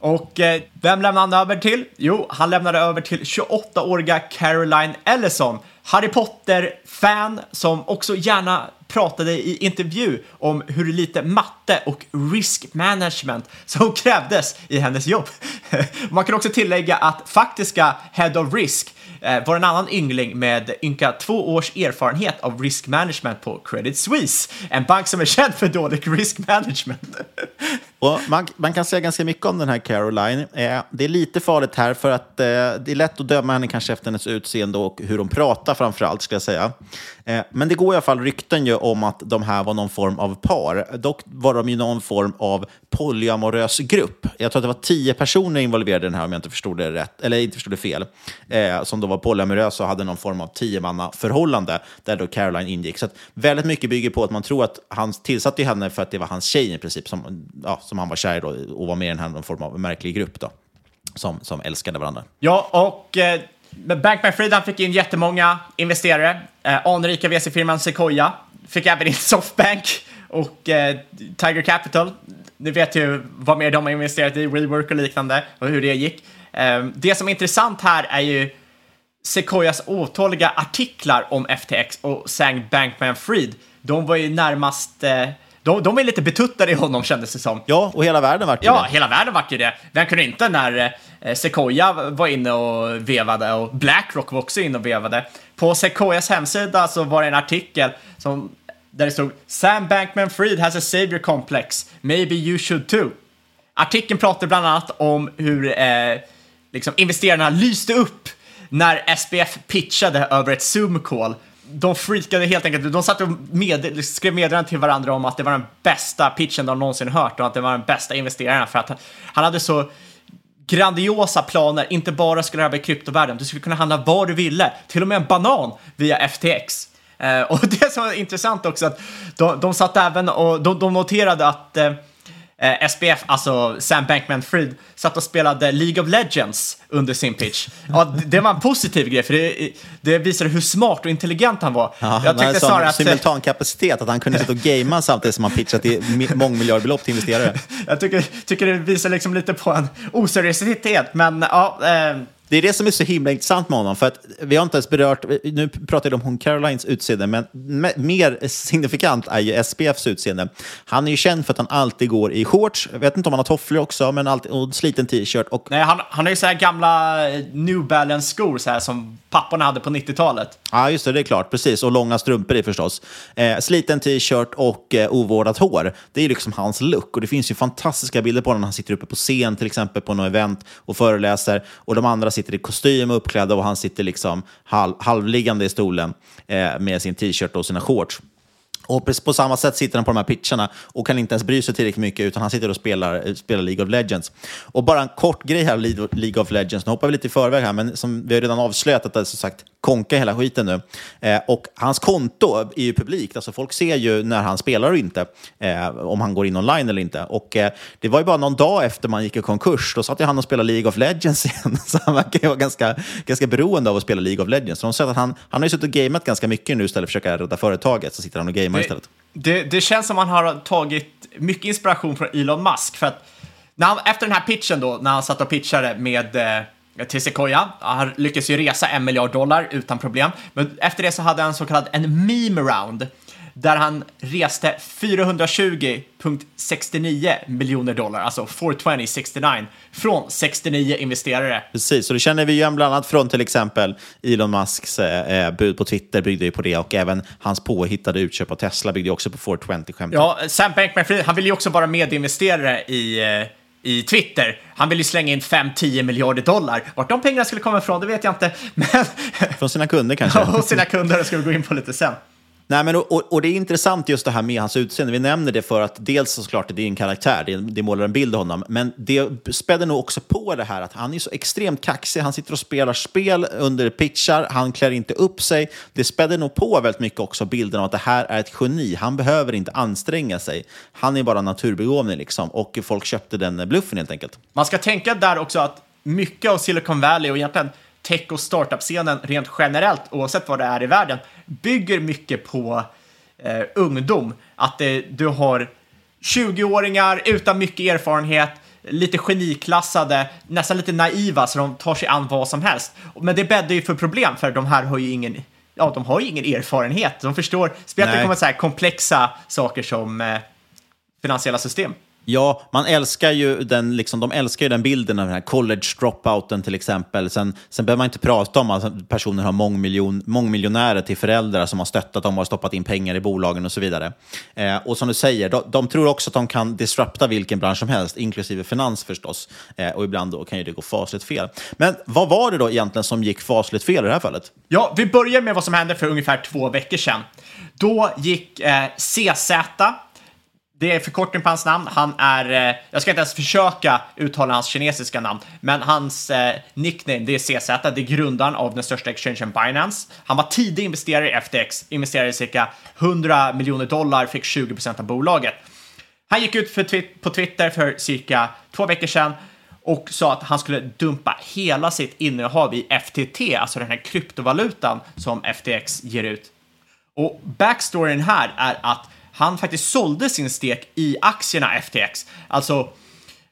Och eh, vem lämnade han över till? Jo, han lämnade över till 28-åriga Caroline Ellison, Harry Potter-fan som också gärna pratade i intervju om hur lite matte och risk management som krävdes i hennes jobb. Man kan också tillägga att faktiska Head of Risk eh, var en annan yngling med ynka två års erfarenhet av risk management på Credit Suisse, en bank som är känd för dålig risk management. Och man, man kan säga ganska mycket om den här Caroline. Eh, det är lite farligt här för att eh, det är lätt att döma henne kanske efter hennes utseende och hur hon pratar framför allt, ska jag säga. Eh, men det går i alla fall rykten ju om att de här var någon form av par. Dock var de ju någon form av polyamorös grupp. Jag tror att det var tio personer involverade i den här om jag inte förstod det rätt, eller inte förstod det fel. Eh, som då var polyamorösa och hade någon form av tiomannaförhållande där då Caroline ingick. Så att väldigt mycket bygger på att man tror att han tillsatte henne för att det var hans tjej i princip som, ja, som han var kär i då, och var med i den här någon form av märklig grupp då. Som, som älskade varandra. Ja, och eh, Bankman Fried fick in jättemånga investerare. Eh, anrika VC-firman Sequoia fick även in Softbank och eh, Tiger Capital. Ni vet ju vad mer de har investerat i, WeWork och liknande, och hur det gick. Eh, det som är intressant här är ju Sequoias otåliga artiklar om FTX och Sang Bankman Fried. De var ju närmast eh, de, de är lite betuttade i honom kändes det som. Ja, och hela världen vart ju Ja, det. hela världen vart ju det. Vem kunde inte när eh, Sequoia var inne och vevade och Blackrock var också inne och vevade. På Sequoias hemsida så var det en artikel som, där det stod Sam Bankman-Fried has a savior complex. Maybe you should too. Artikeln pratade bland annat om hur eh, liksom investerarna lyste upp när SPF pitchade över ett Zoom-call de freakade helt enkelt. De satt och med, skrev meddelanden till varandra om att det var den bästa pitchen de någonsin hört och att det var den bästa investeraren för att han hade så grandiosa planer. Inte bara skulle det här vara i kryptovärlden, du skulle kunna handla vad du ville, till och med en banan via FTX. Eh, och det som var intressant också att de, de satt även och de, de noterade att eh, Eh, SPF, alltså Sam Bankman-Fried, satt och spelade League of Legends under sin pitch. Ja, det var en positiv grej, för det, det visade hur smart och intelligent han var. Ja, jag tyckte snarare att... simultankapacitet, att han kunde sitta och gamea samtidigt som han pitchat i mångmiljardbelopp till investerare. jag tycker, tycker det visar liksom lite på en oseriositet, men ja. Eh, det är det som är så himla intressant med honom, för att vi har inte ens berört, nu pratar jag om hon Carolines utseende, men mer signifikant är ju SPFs utseende. Han är ju känd för att han alltid går i shorts, jag vet inte om han har tofflor också, men alltid, och sliten t-shirt. Och... Nej, han, han har ju så här gamla eh, New Balance-skor så här, som papporna hade på 90-talet. Ja, just det, det är klart, precis. Och långa strumpor i förstås. Eh, sliten t-shirt och eh, ovårdat hår. Det är liksom hans look. Och det finns ju fantastiska bilder på honom när han sitter uppe på scen, till exempel på något event och föreläser. Och de andra sitter i kostym och uppklädda och han sitter liksom halv, halvliggande i stolen eh, med sin t-shirt och sina shorts. Och på samma sätt sitter han på de här pitcharna och kan inte ens bry sig tillräckligt mycket utan han sitter och spelar, eh, spelar League of Legends. Och bara en kort grej här, League of Legends, nu hoppar vi lite i förväg här, men som vi har redan avslöjat att det är som sagt konka hela skiten nu. Eh, och hans konto är ju publikt, alltså folk ser ju när han spelar och inte, eh, om han går in online eller inte. Och eh, det var ju bara någon dag efter man gick i konkurs, då satt ju han och spelade League of Legends igen. Så han verkar ju vara ganska, ganska beroende av att spela League of Legends. Så de säger att han, han har ju suttit och gameat ganska mycket nu istället för att försöka rädda företaget, så sitter han och gamear istället. Det, det känns som han har tagit mycket inspiration från Elon Musk, för att han, efter den här pitchen då, när han satt och pitchade med eh, till Sequoia. Han lyckades ju resa en miljard dollar utan problem. Men efter det så hade han så kallad en meme round där han reste 420,69 miljoner dollar, alltså 420,69 från 69 investerare. Precis, och det känner vi igen bland annat från till exempel Elon Musks eh, bud på Twitter byggde ju på det och även hans påhittade utköp av Tesla byggde också på 420-skämtet. Ja, Sam Bankman-Fried, han vill ju också vara medinvesterare i eh, i Twitter. Han vill ju slänga in 5-10 miljarder dollar. Vart de pengarna skulle komma ifrån, det vet jag inte. Men... Från sina kunder kanske? Ja, sina kunder, det ska vi gå in på lite sen. Nej, men, och, och, det är intressant just det här med hans utseende. Vi nämner det för att dels såklart det är en karaktär, det, det målar en bild av honom, men det späder nog också på det här att han är så extremt kaxig. Han sitter och spelar spel under pitchar, han klär inte upp sig. Det späder nog på väldigt mycket också bilden av att det här är ett geni. Han behöver inte anstränga sig. Han är bara naturbegåvning liksom och folk köpte den bluffen helt enkelt. Man ska tänka där också att mycket av Silicon Valley och egentligen tech och startup-scenen rent generellt, oavsett vad det är i världen, bygger mycket på eh, ungdom. Att det, du har 20-åringar utan mycket erfarenhet, lite geniklassade, nästan lite naiva så de tar sig an vad som helst. Men det bäddar ju för problem för de här har ju ingen Ja, de har ju ingen erfarenhet. De förstår, det kommer så här komplexa saker som eh, finansiella system. Ja, man älskar ju den, liksom, de älskar ju den bilden av den här college dropouten till exempel. Sen, sen behöver man inte prata om att personer har mångmiljon, mångmiljonärer till föräldrar som har stöttat dem och har stoppat in pengar i bolagen och så vidare. Eh, och som du säger, de, de, tror också att de kan disrupta vilken bransch som helst, inklusive finans förstås. Eh, och ibland då kan ju det gå fasligt fel. Men vad var det då egentligen som gick fasligt fel i det här fallet? Ja, vi börjar med vad som hände för ungefär två veckor sedan. Då gick eh, CZ, det är förkortning på hans namn. Han är, eh, jag ska inte ens försöka uttala hans kinesiska namn, men hans eh, nickname det är CZ, det är grundaren av den största exchangen Binance. Han var tidig investerare i FTX, investerade cirka 100 miljoner dollar, fick 20 procent av bolaget. Han gick ut twi på Twitter för cirka två veckor sedan och sa att han skulle dumpa hela sitt innehav i FTT, alltså den här kryptovalutan som FTX ger ut. Och backstoryn här är att han faktiskt sålde sin stek i aktierna FTX. Alltså,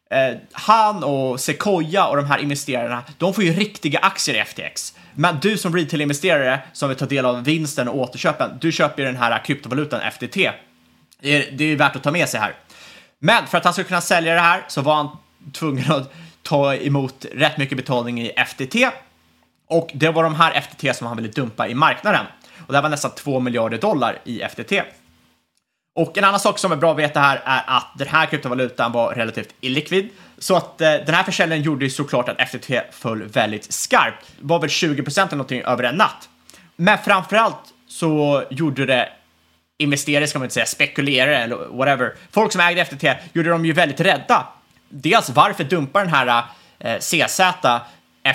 eh, han och Sequoia och de här investerarna, de får ju riktiga aktier i FTX. Men du som retail-investerare som vill ta del av vinsten och återköpen, du köper ju den här kryptovalutan FTT. Det är, det är värt att ta med sig här. Men för att han skulle kunna sälja det här så var han tvungen att ta emot rätt mycket betalning i FTT. Och det var de här FTT som han ville dumpa i marknaden. Och det var nästan 2 miljarder dollar i FTT. Och en annan sak som är bra att veta här är att den här kryptovalutan var relativt illikvid. Så att eh, den här försäljningen gjorde ju såklart att FTT föll väldigt skarpt. Det var väl 20 procent eller någonting över en natt. Men framförallt så gjorde det investerare, ska man inte säga, spekulerare eller whatever. Folk som ägde FTT gjorde dem ju väldigt rädda. Dels varför dumpar den här eh, CZ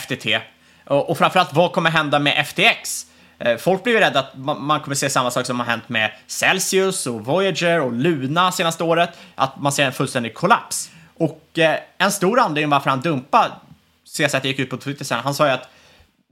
FTT? Och, och framförallt vad kommer hända med FTX? Eh, folk blir ju rädda att man kommer se samma sak som har hänt med Celsius och Voyager och Luna senaste året, att man ser en fullständig kollaps. Och eh, en stor anledning varför han dumpade, CZ gick ut på Twitter sen, han sa ju att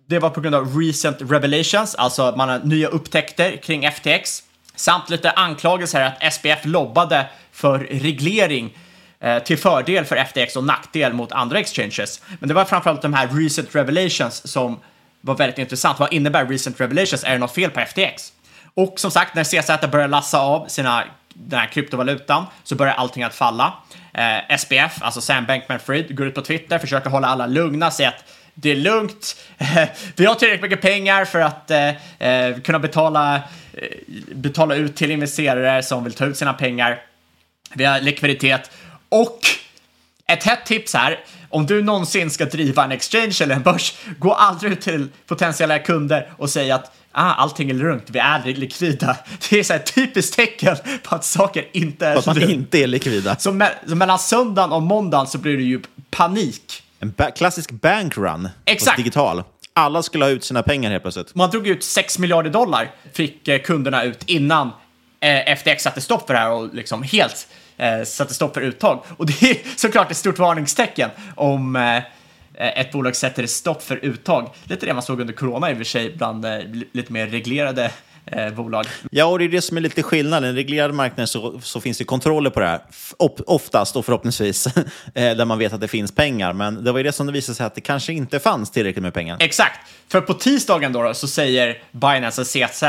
det var på grund av recent revelations, alltså att man har nya upptäckter kring FTX, samt lite anklagelser att SPF lobbade för reglering eh, till fördel för FTX och nackdel mot andra exchanges. Men det var framförallt de här recent revelations som var väldigt intressant. Vad innebär recent revelations? Är det något fel på FTX? Och som sagt, när CZ börjar lassa av sina, den här kryptovalutan så börjar allting att falla. Eh, SPF, alltså Sam Bankman-Fried, går ut på Twitter, försöker hålla alla lugna, säger att det är lugnt, vi har tillräckligt mycket pengar för att eh, eh kunna betala, eh, betala ut till investerare som vill ta ut sina pengar. Vi har likviditet och ett hett tips här, om du någonsin ska driva en exchange eller en börs, gå aldrig ut till potentiella kunder och säg att ah, allting är lugnt, vi är likvida. Det är så ett typiskt tecken på att saker inte är Att man inte är likvida. Så, me så mellan söndagen och måndagen så blir det ju panik. En ba klassisk bankrun. Exakt. Digital. Alla skulle ha ut sina pengar helt plötsligt. Man drog ut 6 miljarder dollar, fick eh, kunderna ut innan eh, FTX satte stopp för det här och liksom helt satte stopp för uttag. Och det är såklart ett stort varningstecken om eh, ett bolag sätter stopp för uttag. Lite det man såg under corona i och för sig bland eh, lite mer reglerade eh, bolag. Ja, och det är det som är lite skillnad. I en reglerad marknad så, så finns det kontroller på det här. Oftast och förhoppningsvis, eh, där man vet att det finns pengar. Men det var ju det som det visade sig att det kanske inte fanns tillräckligt med pengar. Exakt. För på tisdagen då, då så säger Binance CZ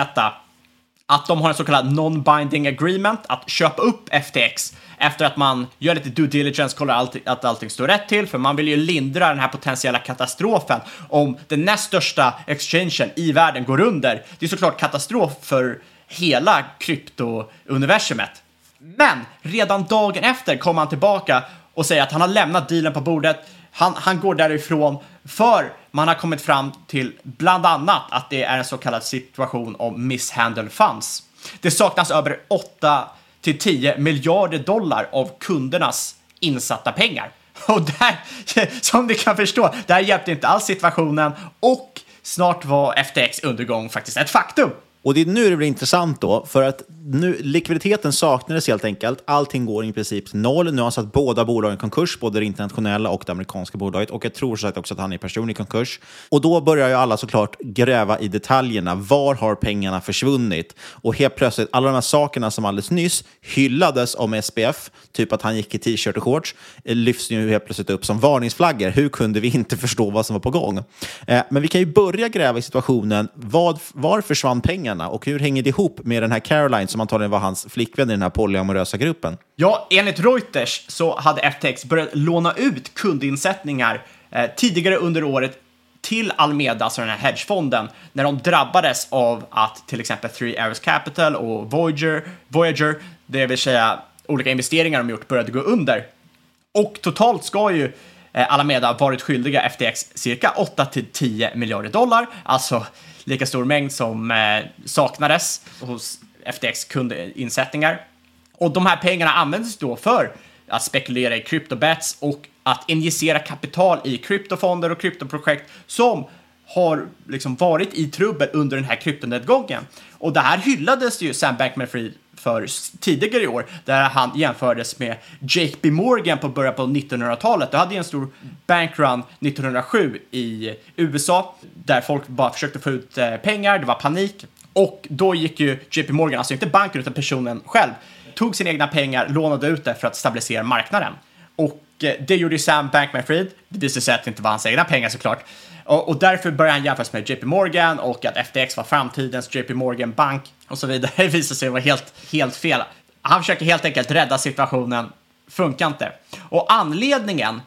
att de har en så kallad non-binding agreement att köpa upp FTX efter att man gör lite due diligence, kollar att allting står rätt till, för man vill ju lindra den här potentiella katastrofen om den näst största exchangen i världen går under. Det är såklart katastrof för hela kryptouniversumet. Men redan dagen efter kommer han tillbaka och säger att han har lämnat dealen på bordet. Han, han går därifrån för man har kommit fram till bland annat att det är en så kallad situation om misshandel funds. Det saknas över 8 till 10 miljarder dollar av kundernas insatta pengar. Och där, som ni kan förstå, där hjälpte inte alls situationen och snart var FTX undergång faktiskt ett faktum. Och det är nu det blir intressant då, för att nu, likviditeten saknades helt enkelt. Allting går i princip till noll. Nu har han satt båda bolagen i konkurs, både det internationella och det amerikanska bolaget. Och jag tror så sagt också att han är personlig konkurs. Och då börjar ju alla såklart gräva i detaljerna. Var har pengarna försvunnit? Och helt plötsligt, alla de här sakerna som alldeles nyss hyllades om SPF, typ att han gick i t-shirt och shorts, eh, lyfts ju helt plötsligt upp som varningsflaggor. Hur kunde vi inte förstå vad som var på gång? Eh, men vi kan ju börja gräva i situationen. Vad, var försvann pengarna och hur hänger det ihop med den här Caroline som antagligen var hans flickvän i den här polyamorösa gruppen? Ja, enligt Reuters så hade FTX börjat låna ut kundinsättningar eh, tidigare under året till Almeda, alltså den här hedgefonden, när de drabbades av att till exempel Three Arrows Capital och Voyager, Voyager, det vill säga olika investeringar de gjort, började gå under. Och totalt ska ju eh, Alameda varit skyldiga FTX cirka 8 till 10 miljarder dollar, alltså lika stor mängd som eh, saknades hos FTX kundinsättningar. Och de här pengarna användes då för att spekulera i kryptobets och att injicera kapital i kryptofonder och kryptoprojekt som har liksom varit i trubbel under den här kryptonedgången. Och det här hyllades ju Sam Bankman-Fried för tidigare i år, där han jämfördes med Jake B. Morgan på början på 1900-talet. Det hade en stor bankrun 1907 i USA, där folk bara försökte få ut eh, pengar, det var panik. Och då gick ju JP Morgan, alltså inte banken utan personen själv, tog sina egna pengar, lånade ut det för att stabilisera marknaden. Och Eh, det gjorde ju Sam Bankman-Fried. Det visade sig att det inte var hans egna pengar såklart. Och, och därför började han jämföras med JP Morgan och att FTX var framtidens JP Morgan Bank och så vidare. Det visade sig vara helt, helt fel. Han försöker helt enkelt rädda situationen. Funkar inte. Och anledningen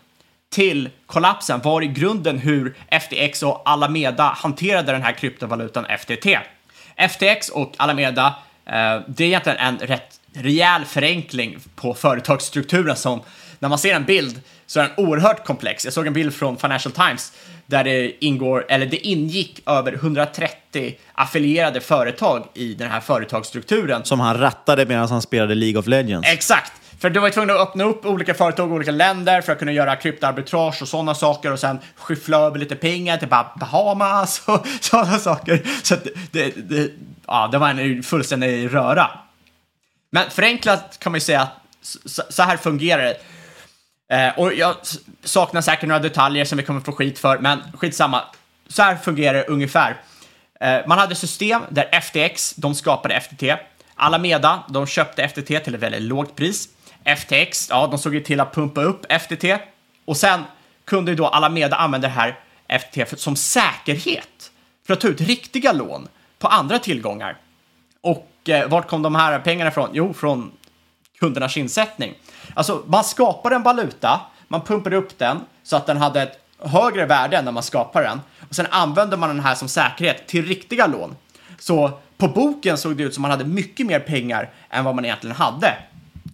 till kollapsen var i grunden hur FTX och Alameda hanterade den här kryptovalutan FTT. FTX och Alameda, eh, det är egentligen en rätt rejäl förenkling på företagsstrukturen som när man ser en bild så är den oerhört komplex. Jag såg en bild från Financial Times där det ingår, eller det ingick över 130 affilierade företag i den här företagsstrukturen. Som han rattade medan han spelade League of Legends. Exakt! För du var tvungen att öppna upp olika företag i olika länder för att kunna göra kryptoarbitrage och sådana saker och sen skyffla över lite pengar till Bahamas och sådana saker. Så det, det, ja, det var en fullständig röra. Men förenklat kan man ju säga att så här fungerar det. Eh, och jag saknar säkert några detaljer som vi kommer få skit för, men skitsamma. Så här fungerar det ungefär. Eh, man hade system där FTX, de skapade FTT. Alameda, de köpte FTT till ett väldigt lågt pris. FTX, ja, de såg ju till att pumpa upp FTT. Och sen kunde ju då Alameda använda det här FTT som säkerhet för att ta ut riktiga lån på andra tillgångar. Och eh, vart kom de här pengarna ifrån? Jo, från kundernas insättning. Alltså, man skapar en valuta, man pumpar upp den så att den hade ett högre värde än när man skapar den. Och sen använder man den här som säkerhet till riktiga lån. Så på boken såg det ut som man hade mycket mer pengar än vad man egentligen hade.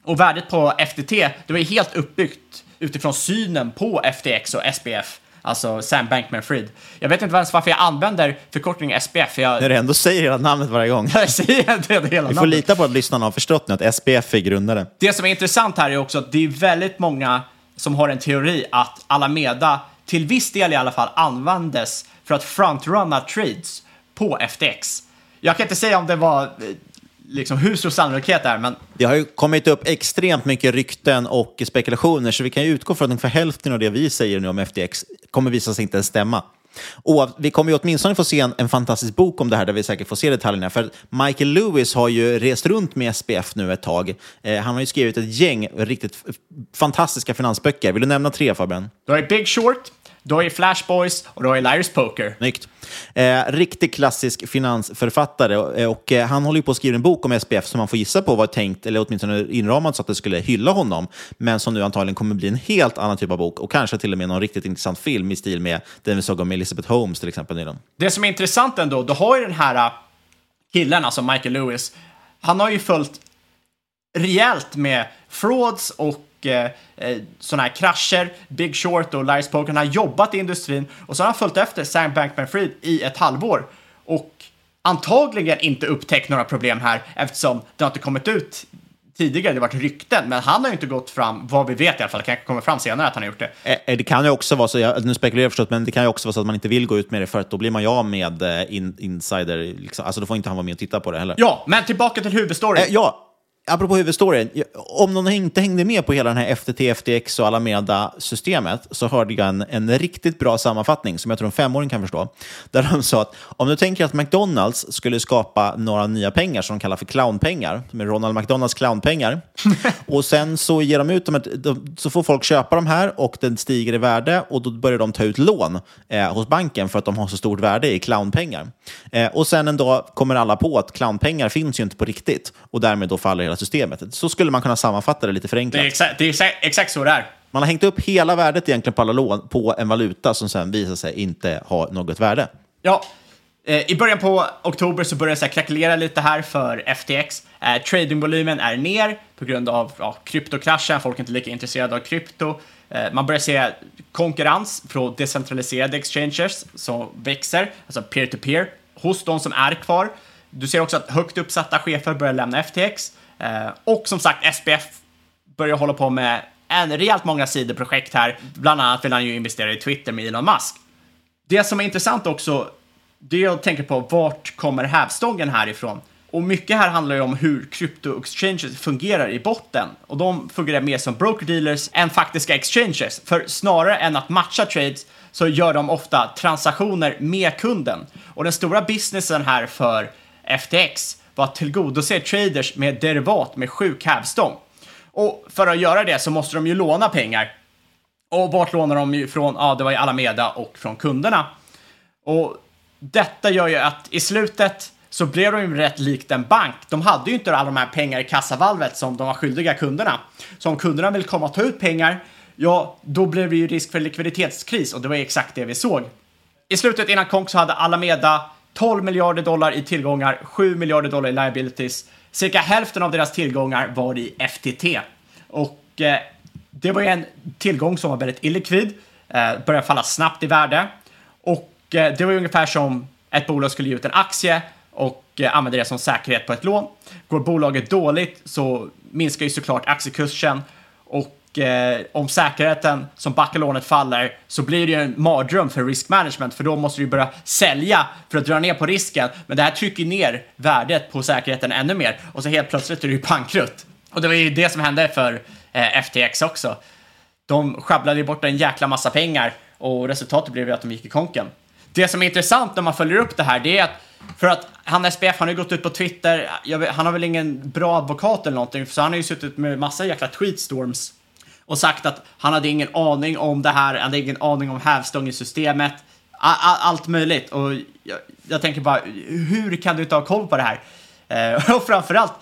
Och värdet på FTT, det var ju helt uppbyggt utifrån synen på FTX och SPF alltså Sam Bankman-Fried. Jag vet inte ens varför jag använder förkortningen SPF. Jag... När du ändå säger hela namnet varje gång. jag säger hela namnet. Vi får lita på att lyssnarna har förstått nu att SPF är grundare. Det som är intressant här är också att det är väldigt många som har en teori att Alameda, till viss del i alla fall, användes för att frontrunna trades på FTX. Jag kan inte säga om det var liksom hur stor sannolikhet det är. Men... Det har ju kommit upp extremt mycket rykten och spekulationer, så vi kan ju utgå från att ungefär hälften av det vi säger nu om FTX kommer visa sig inte stämma. Och vi kommer ju åtminstone få se en, en, fantastisk bok om det här där vi säkert får se detaljerna. För Michael Lewis har ju rest runt med SPF nu ett tag. Eh, han har ju skrivit ett gäng riktigt fantastiska finansböcker. Vill du nämna tre Fabian? Du har Big Short, du har ju Flash Boys och du har ju Liars Poker. Snyggt. Eh, riktigt klassisk finansförfattare och, eh, och eh, han håller ju på att skriva en bok om SPF som man får gissa på var tänkt, eller åtminstone inramat så att det skulle hylla honom, men som nu antagligen kommer bli en helt annan typ av bok och kanske till och med någon riktigt intressant film i stil med den vi såg om Elizabeth Holmes till exempel nyligen. Det som är intressant ändå, du har ju den här äh, killen, alltså Michael Lewis, han har ju följt rejält med frauds och eh, eh sådana här krascher, Big Short och Liars Poker. Han har jobbat i industrin och så har han följt efter Sam Bankman-Fried i ett halvår och antagligen inte upptäckt några problem här eftersom det har inte kommit ut tidigare, det har varit rykten, men han har ju inte gått fram, vad vi vet i alla fall, det kanske kommer fram senare att han har gjort det. Eh, Det kan ju också vara så, jag, nu spekulerar jag förstås, men det kan ju också vara så att man inte vill gå ut med det för att då blir man ju av med in, insider, liksom. alltså då får inte han vara med och titta på det heller. Ja, men tillbaka till huvudstoryn. Eh, ja, apropå huvudstoryn. Om någon inte hängde med på hela den här FTT, FTX och Alameda-systemet så hörde jag en, en riktigt bra sammanfattning som jag tror en femåring kan förstå. Där de sa att om du tänker att McDonalds skulle skapa några nya pengar som de kallar för clownpengar, med Ronald McDonalds clownpengar, och sen så ger de ut dem, så får folk köpa de här och den stiger i värde och då börjar de ta ut lån eh, hos banken för att de har så stort värde i clownpengar. Eh, och sen en dag kommer alla på att clownpengar finns ju inte på riktigt och därmed då faller hela systemet. Så skulle man kunna sammanfatta det lite Det förenklat. är, exakt, det är exakt, exakt så det är. Man har hängt upp hela värdet egentligen på alla lån på en valuta som sen visar sig inte ha något värde. Ja, eh, i början på oktober så börjar det här krackelera lite här för FTX. Eh, tradingvolymen är ner på grund av ja, kryptokraschen, folk är inte lika intresserade av krypto. Eh, man börjar se konkurrens från decentraliserade exchanges som växer, alltså peer-to-peer, hos de som är kvar. Du ser också att högt uppsatta chefer börjar lämna FTX. Eh, och som sagt, SPF börjar hålla på med en rejält många sidoprojekt här. Bland annat vill han ju investera i Twitter med Elon Musk. Det som är intressant också, det jag tänker på, vart kommer hävstången härifrån? Och mycket här handlar ju om hur krypto-exchanges fungerar i botten. Och de fungerar mer som broker-dealers än faktiska exchanges. För snarare än att matcha trades så gör de ofta transaktioner med kunden. Och den stora businessen här för FTX var att tillgodose traders med derivat med sjuk hävstång. Och för att göra det så måste de ju låna pengar. Och vart lånar de ifrån? Ja, det var ju Alameda och från kunderna. Och detta gör ju att i slutet så blev de ju rätt likt en bank. De hade ju inte alla de här pengar i kassavalvet som de var skyldiga kunderna. Så om kunderna vill komma och ta ut pengar, ja, då blev det ju risk för likviditetskris och det var ju exakt det vi såg. I slutet innan konk så hade Alameda 12 miljarder dollar i tillgångar, 7 miljarder dollar i liabilities. Cirka hälften av deras tillgångar var i FTT. Och eh, det var ju en tillgång som var väldigt illikvid, eh, började falla snabbt i värde. Och eh, det var ju ungefär som ett bolag skulle ge ut en aktie och eh, använda det som säkerhet på ett lån. Går bolaget dåligt så minskar ju såklart aktiekursen och eh, om säkerheten som backar lånet faller så blir det ju en mardröm för risk management för då måste du börja sälja för att dra ner på risken. Men det här trycker ner värdet på säkerheten ännu mer och så helt plötsligt är det ju bankrutt. Och det var ju det som hände för eh, FTX också. De sjabblade ju bort en jäkla massa pengar och resultatet blev ju att de gick i konken. Det som är intressant när man följer upp det här, det är att för att han SPF, han har ju gått ut på Twitter, jag vet, han har väl ingen bra advokat eller någonting, så han har ju suttit med massa jäkla tweetstorms och sagt att han hade ingen aning om det här, han hade ingen aning om hävstångssystemet, allt möjligt. Och jag, jag tänker bara, hur kan du inte ha koll på det här? Eh, och framförallt,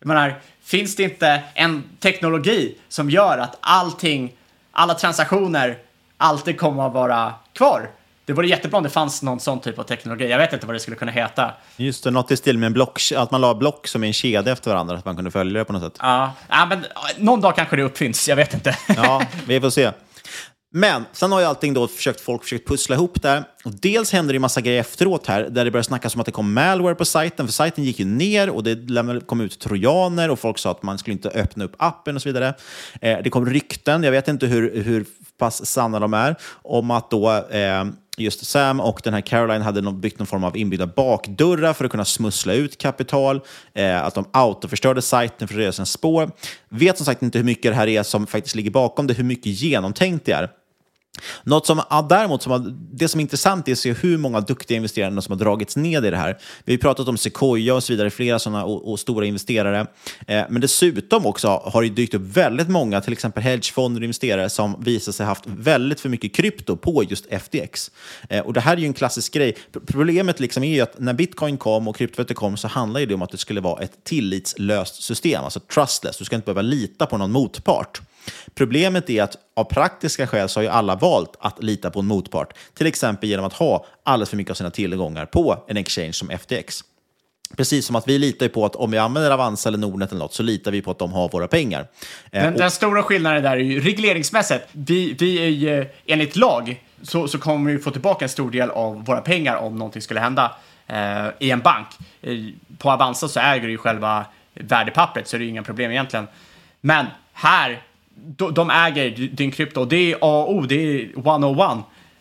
jag menar, finns det inte en teknologi som gör att allting, alla transaktioner alltid kommer att vara kvar? Det vore jättebra om det fanns någon sån typ av teknologi. Jag vet inte vad det skulle kunna heta. Just det, något i stil med en block, att man la block som en kedja efter varandra, att man kunde följa det på något sätt. Ja, ja men någon dag kanske det uppfinns. Jag vet inte. Ja, vi får se. Men sen har ju allting då försökt, folk försökt pussla ihop där. Och dels händer det ju massa grejer efteråt här, där det började snackas om att det kom malware på sajten, för sajten gick ju ner och det kom ut trojaner och folk sa att man skulle inte öppna upp appen och så vidare. Eh, det kom rykten, jag vet inte hur, hur pass sanna de är, om att då eh, just Sam och den här Caroline hade byggt någon form av inbyggda bakdörrar för att kunna smussla ut kapital, eh, att de autoförstörde sajten för att röja sina spår. Vet som sagt inte hur mycket det här är som faktiskt ligger bakom det, hur mycket genomtänkt det är. Något som ja, däremot, som har, det som är intressant är att se hur många duktiga investerare som har dragits ned i det här. Vi har pratat om Sequoia och så vidare, flera sådana och, och stora investerare. Eh, men dessutom också har det dykt upp väldigt många, till exempel hedgefonder och investerare som visar sig haft väldigt för mycket krypto på just FTX. Eh, och det här är ju en klassisk grej. Problemet liksom är ju att när bitcoin kom och kryptovalutor kom så handlade det om att det skulle vara ett tillitslöst system, alltså trustless. Du ska inte behöva lita på någon motpart. Problemet är att av praktiska skäl så har ju alla valt att lita på en motpart, till exempel genom att ha alldeles för mycket av sina tillgångar på en exchange som FTX. Precis som att vi litar ju på att om vi använder Avanza eller Nordnet eller något så litar vi på att de har våra pengar. Eh, Men och- den stora skillnaden där är ju regleringsmässigt. Vi, vi är ju, enligt lag så, så kommer vi få tillbaka en stor del av våra pengar om någonting skulle hända eh, i en bank. Eh, på Avanza så äger du ju själva värdepappret så är det inga problem egentligen. Men här, de, de äger din krypto det är A och O, det är 101.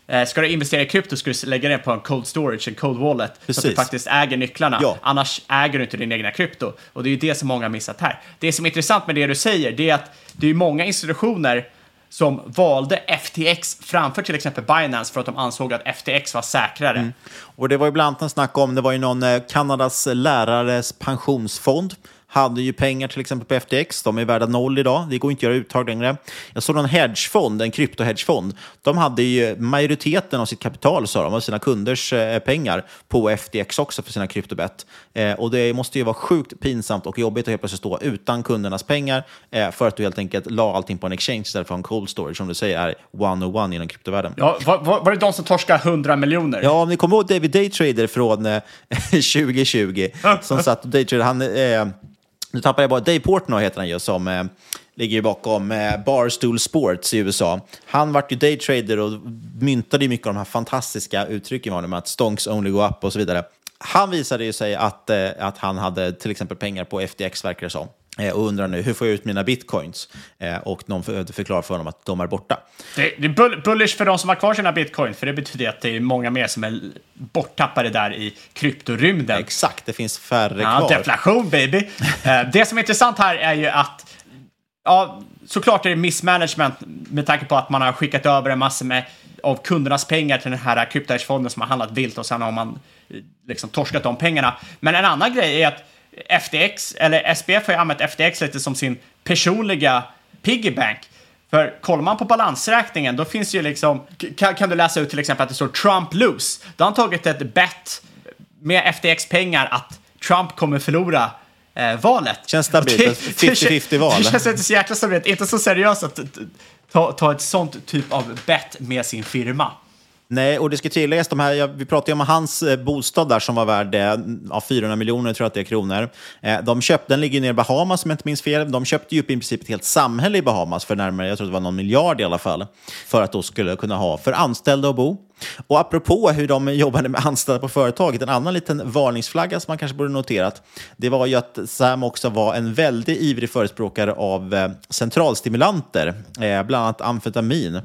Eh, ska du investera i krypto ska du lägga det på en cold storage, en cold wallet, så att du Precis. faktiskt äger nycklarna. Ja. Annars äger du inte din egna krypto. Och det är ju det som många har missat här. Det som är intressant med det du säger, det är att det är många institutioner som valde FTX framför till exempel Binance för att de ansåg att FTX var säkrare. Mm. Och det var ju bland annat en snack om, det var ju någon eh, Kanadas lärares pensionsfond hade ju pengar till exempel på FTX. De är värda noll idag. Det går inte att göra uttag längre. Jag såg någon hedgefond, en kryptohedgefond. De hade ju majoriteten av sitt kapital, sa de, av sina kunders eh, pengar på FTX också för sina kryptobett. Eh, och det måste ju vara sjukt pinsamt och jobbigt att helt plötsligt stå utan kundernas pengar eh, för att du helt enkelt la allting på en exchange istället för en cold storage, som du säger är one-on-one inom kryptovärlden. Ja, var, var, var det de som torskade 100 miljoner? Ja, om ni kommer ihåg David Daytrader från eh, 2020 som satt och daytradade. Han, nu tappar jag bara, Dave Portnoy heter han ju, som eh, ligger bakom eh, Barstool Sports i USA. Han vart ju daytrader och myntade ju mycket av de här fantastiska uttrycken med honom, att stonks only go up och så vidare. Han visade ju sig att, eh, att han hade till exempel pengar på FTX, verkar det som. Eh, och undrar nu, hur får jag ut mina bitcoins? Eh, och någon för- förklarar för honom att de är borta. Det, det är bull, bullish för de som har kvar sina bitcoin, för det betyder att det är många mer som är borttappade där i kryptorymden. Exakt, det finns färre Ja, kvar. deflation baby. Eh, det som är intressant här är ju att, ja, såklart är det missmanagement med tanke på att man har skickat över en massa med, av kundernas pengar till den här kryptohedgefonden som har handlat vilt och sen har man liksom torskat de pengarna. Men en annan grej är att FTX, eller SBF har ju använt FTX lite som sin personliga piggybank. För kollar man på balansräkningen, då finns det ju liksom, kan, kan du läsa ut till exempel att det står Trump lose. Då har han tagit ett bet med FTX-pengar att Trump kommer förlora eh, valet. Känns stabilt, Det- ett det- 50-50 val. Det känns inte så jäkla stabilt, inte så seriöst att ta, ta ett sånt typ av bet med sin firma. Nej, och det ska tilläggas, de här, ja, vi pratade ju om hans eh, bostad där som var värd eh, ja, 400 miljoner, tror jag att det är kronor. Eh, de köpte, den ligger nere i Bahamas om jag inte minns fel. De köpte ju upp i princip ett helt samhälle i Bahamas för närmare, jag tror det var någon miljard i alla fall, för att då skulle kunna ha för anställda att bo. Och apropå hur de jobbade med anställda på företaget, en annan liten varningsflagga som man kanske borde noterat, det var ju att Sam också var en väldigt ivrig förespråkare av eh, centralstimulanter, eh, bland annat amfetamin.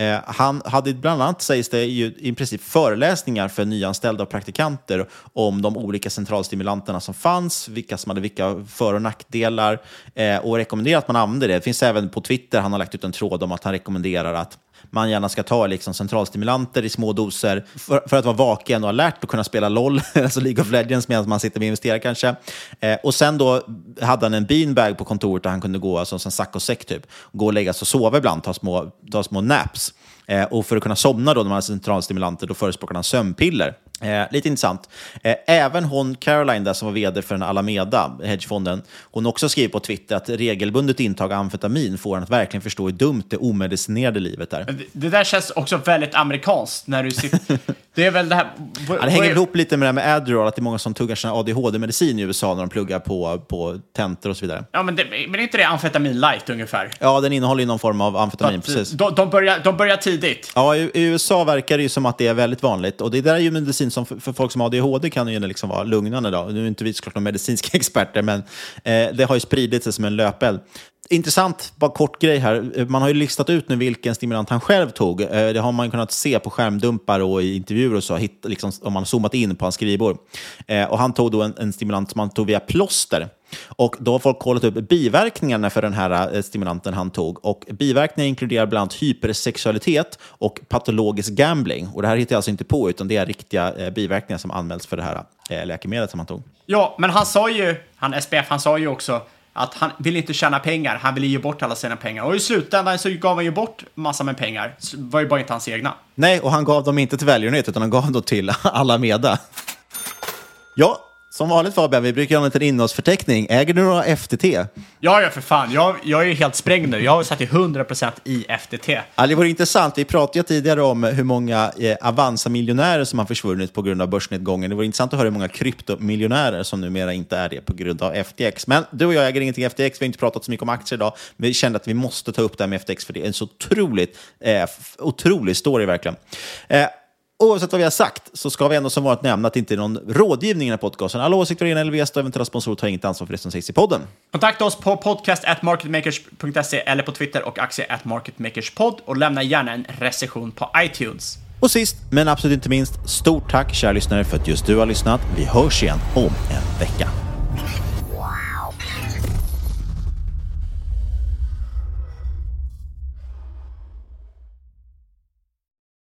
Eh, han hade bland annat, sägs det, ju i princip föreläsningar för nyanställda och praktikanter om de olika centralstimulanterna som fanns, vilka som hade vilka för och nackdelar eh, och rekommenderar att man använder det. Det finns även på Twitter, han har lagt ut en tråd om att han rekommenderar att man gärna ska ta liksom centralstimulanter i små doser för, för att vara vaken och alert och kunna spela LOL, alltså League of Legends, medan man sitter med investerare kanske. Eh, och sen då hade han en beanbag på kontoret där han kunde gå, alltså en sack och säck typ, gå och lägga sig och sova ibland, ta små, ta små naps. Eh, och för att kunna somna då när man har centralstimulanter, då förespråkar han sömnpiller. Eh, lite intressant. Eh, även hon, Caroline, där som var vd för den Alameda, hedgefonden, hon har också skrivit på Twitter att regelbundet intag av amfetamin får en att verkligen förstå hur dumt det omedicinerade livet är. Det, det där känns också väldigt amerikanskt när du sitter... det är väl det här... Ja, det hänger ihop lite med det här med Adderall, att det är många som tuggar sina ADHD-medicin i USA när de pluggar på, på tentor och så vidare. Ja, men, det, men är inte det amfetamin light ungefär? Ja, den innehåller ju någon form av amfetamin, precis. De, de, börjar, de börjar tidigt. Ja, i, i USA verkar det ju som att det är väldigt vanligt. Och det där är ju medicin som för, för folk som har ADHD kan ju liksom vara lugnande. Då. Nu är inte vi såklart några medicinska experter, men eh, det har ju spridit sig som en löpeld. Intressant, bara kort grej här. Man har ju listat ut nu vilken stimulant han själv tog. Eh, det har man kunnat se på skärmdumpar och i intervjuer och så, liksom, om man har zoomat in på hans skrivbord. Eh, och han tog då en, en stimulant som han tog via plåster. Och då har folk kollat upp biverkningarna för den här eh, stimulanten han tog. Och biverkningar inkluderar bland annat hypersexualitet och patologisk gambling. Och det här hittar jag alltså inte på, utan det är riktiga biverkningar som anmäls för det här läkemedlet som han tog. Ja, men han sa ju, han SPF, han sa ju också att han vill inte tjäna pengar, han vill ge bort alla sina pengar. Och i slutändan så gav han ju bort massa med pengar. Så var ju bara inte hans egna. Nej, och han gav dem inte till välgörenhet, utan han gav dem till Alameda. Ja, som vanligt Fabian, vi brukar ha en liten innehållsförteckning. Äger du några FTT? Ja, ja för fan. Jag, jag är helt sprängd nu. Jag har satt i 100% i FTT. Ja, det vore intressant. Vi pratade ju tidigare om hur många eh, Avanza-miljonärer som har försvunnit på grund av börsnedgången. Det vore intressant att höra hur många kryptomiljonärer som numera inte är det på grund av FTX. Men du och jag äger ingenting FTX. Vi har inte pratat så mycket om aktier idag. Men vi kände att vi måste ta upp det här med FTX för det är en så otroligt, eh, otrolig story verkligen. Eh, oavsett vad vi har sagt så ska vi ändå som vanligt nämna att det inte är någon rådgivning i den här podcasten. Alla åsikter egna eller gäster och eventuella sponsorer tar inget ansvar för det som sägs i podden. Kontakta oss på podcast.marketmakers.se eller på Twitter och aktie.marketmakerspod och lämna gärna en recension på iTunes. Och sist, men absolut inte minst, stort tack kära lyssnare för att just du har lyssnat. Vi hörs igen om en vecka.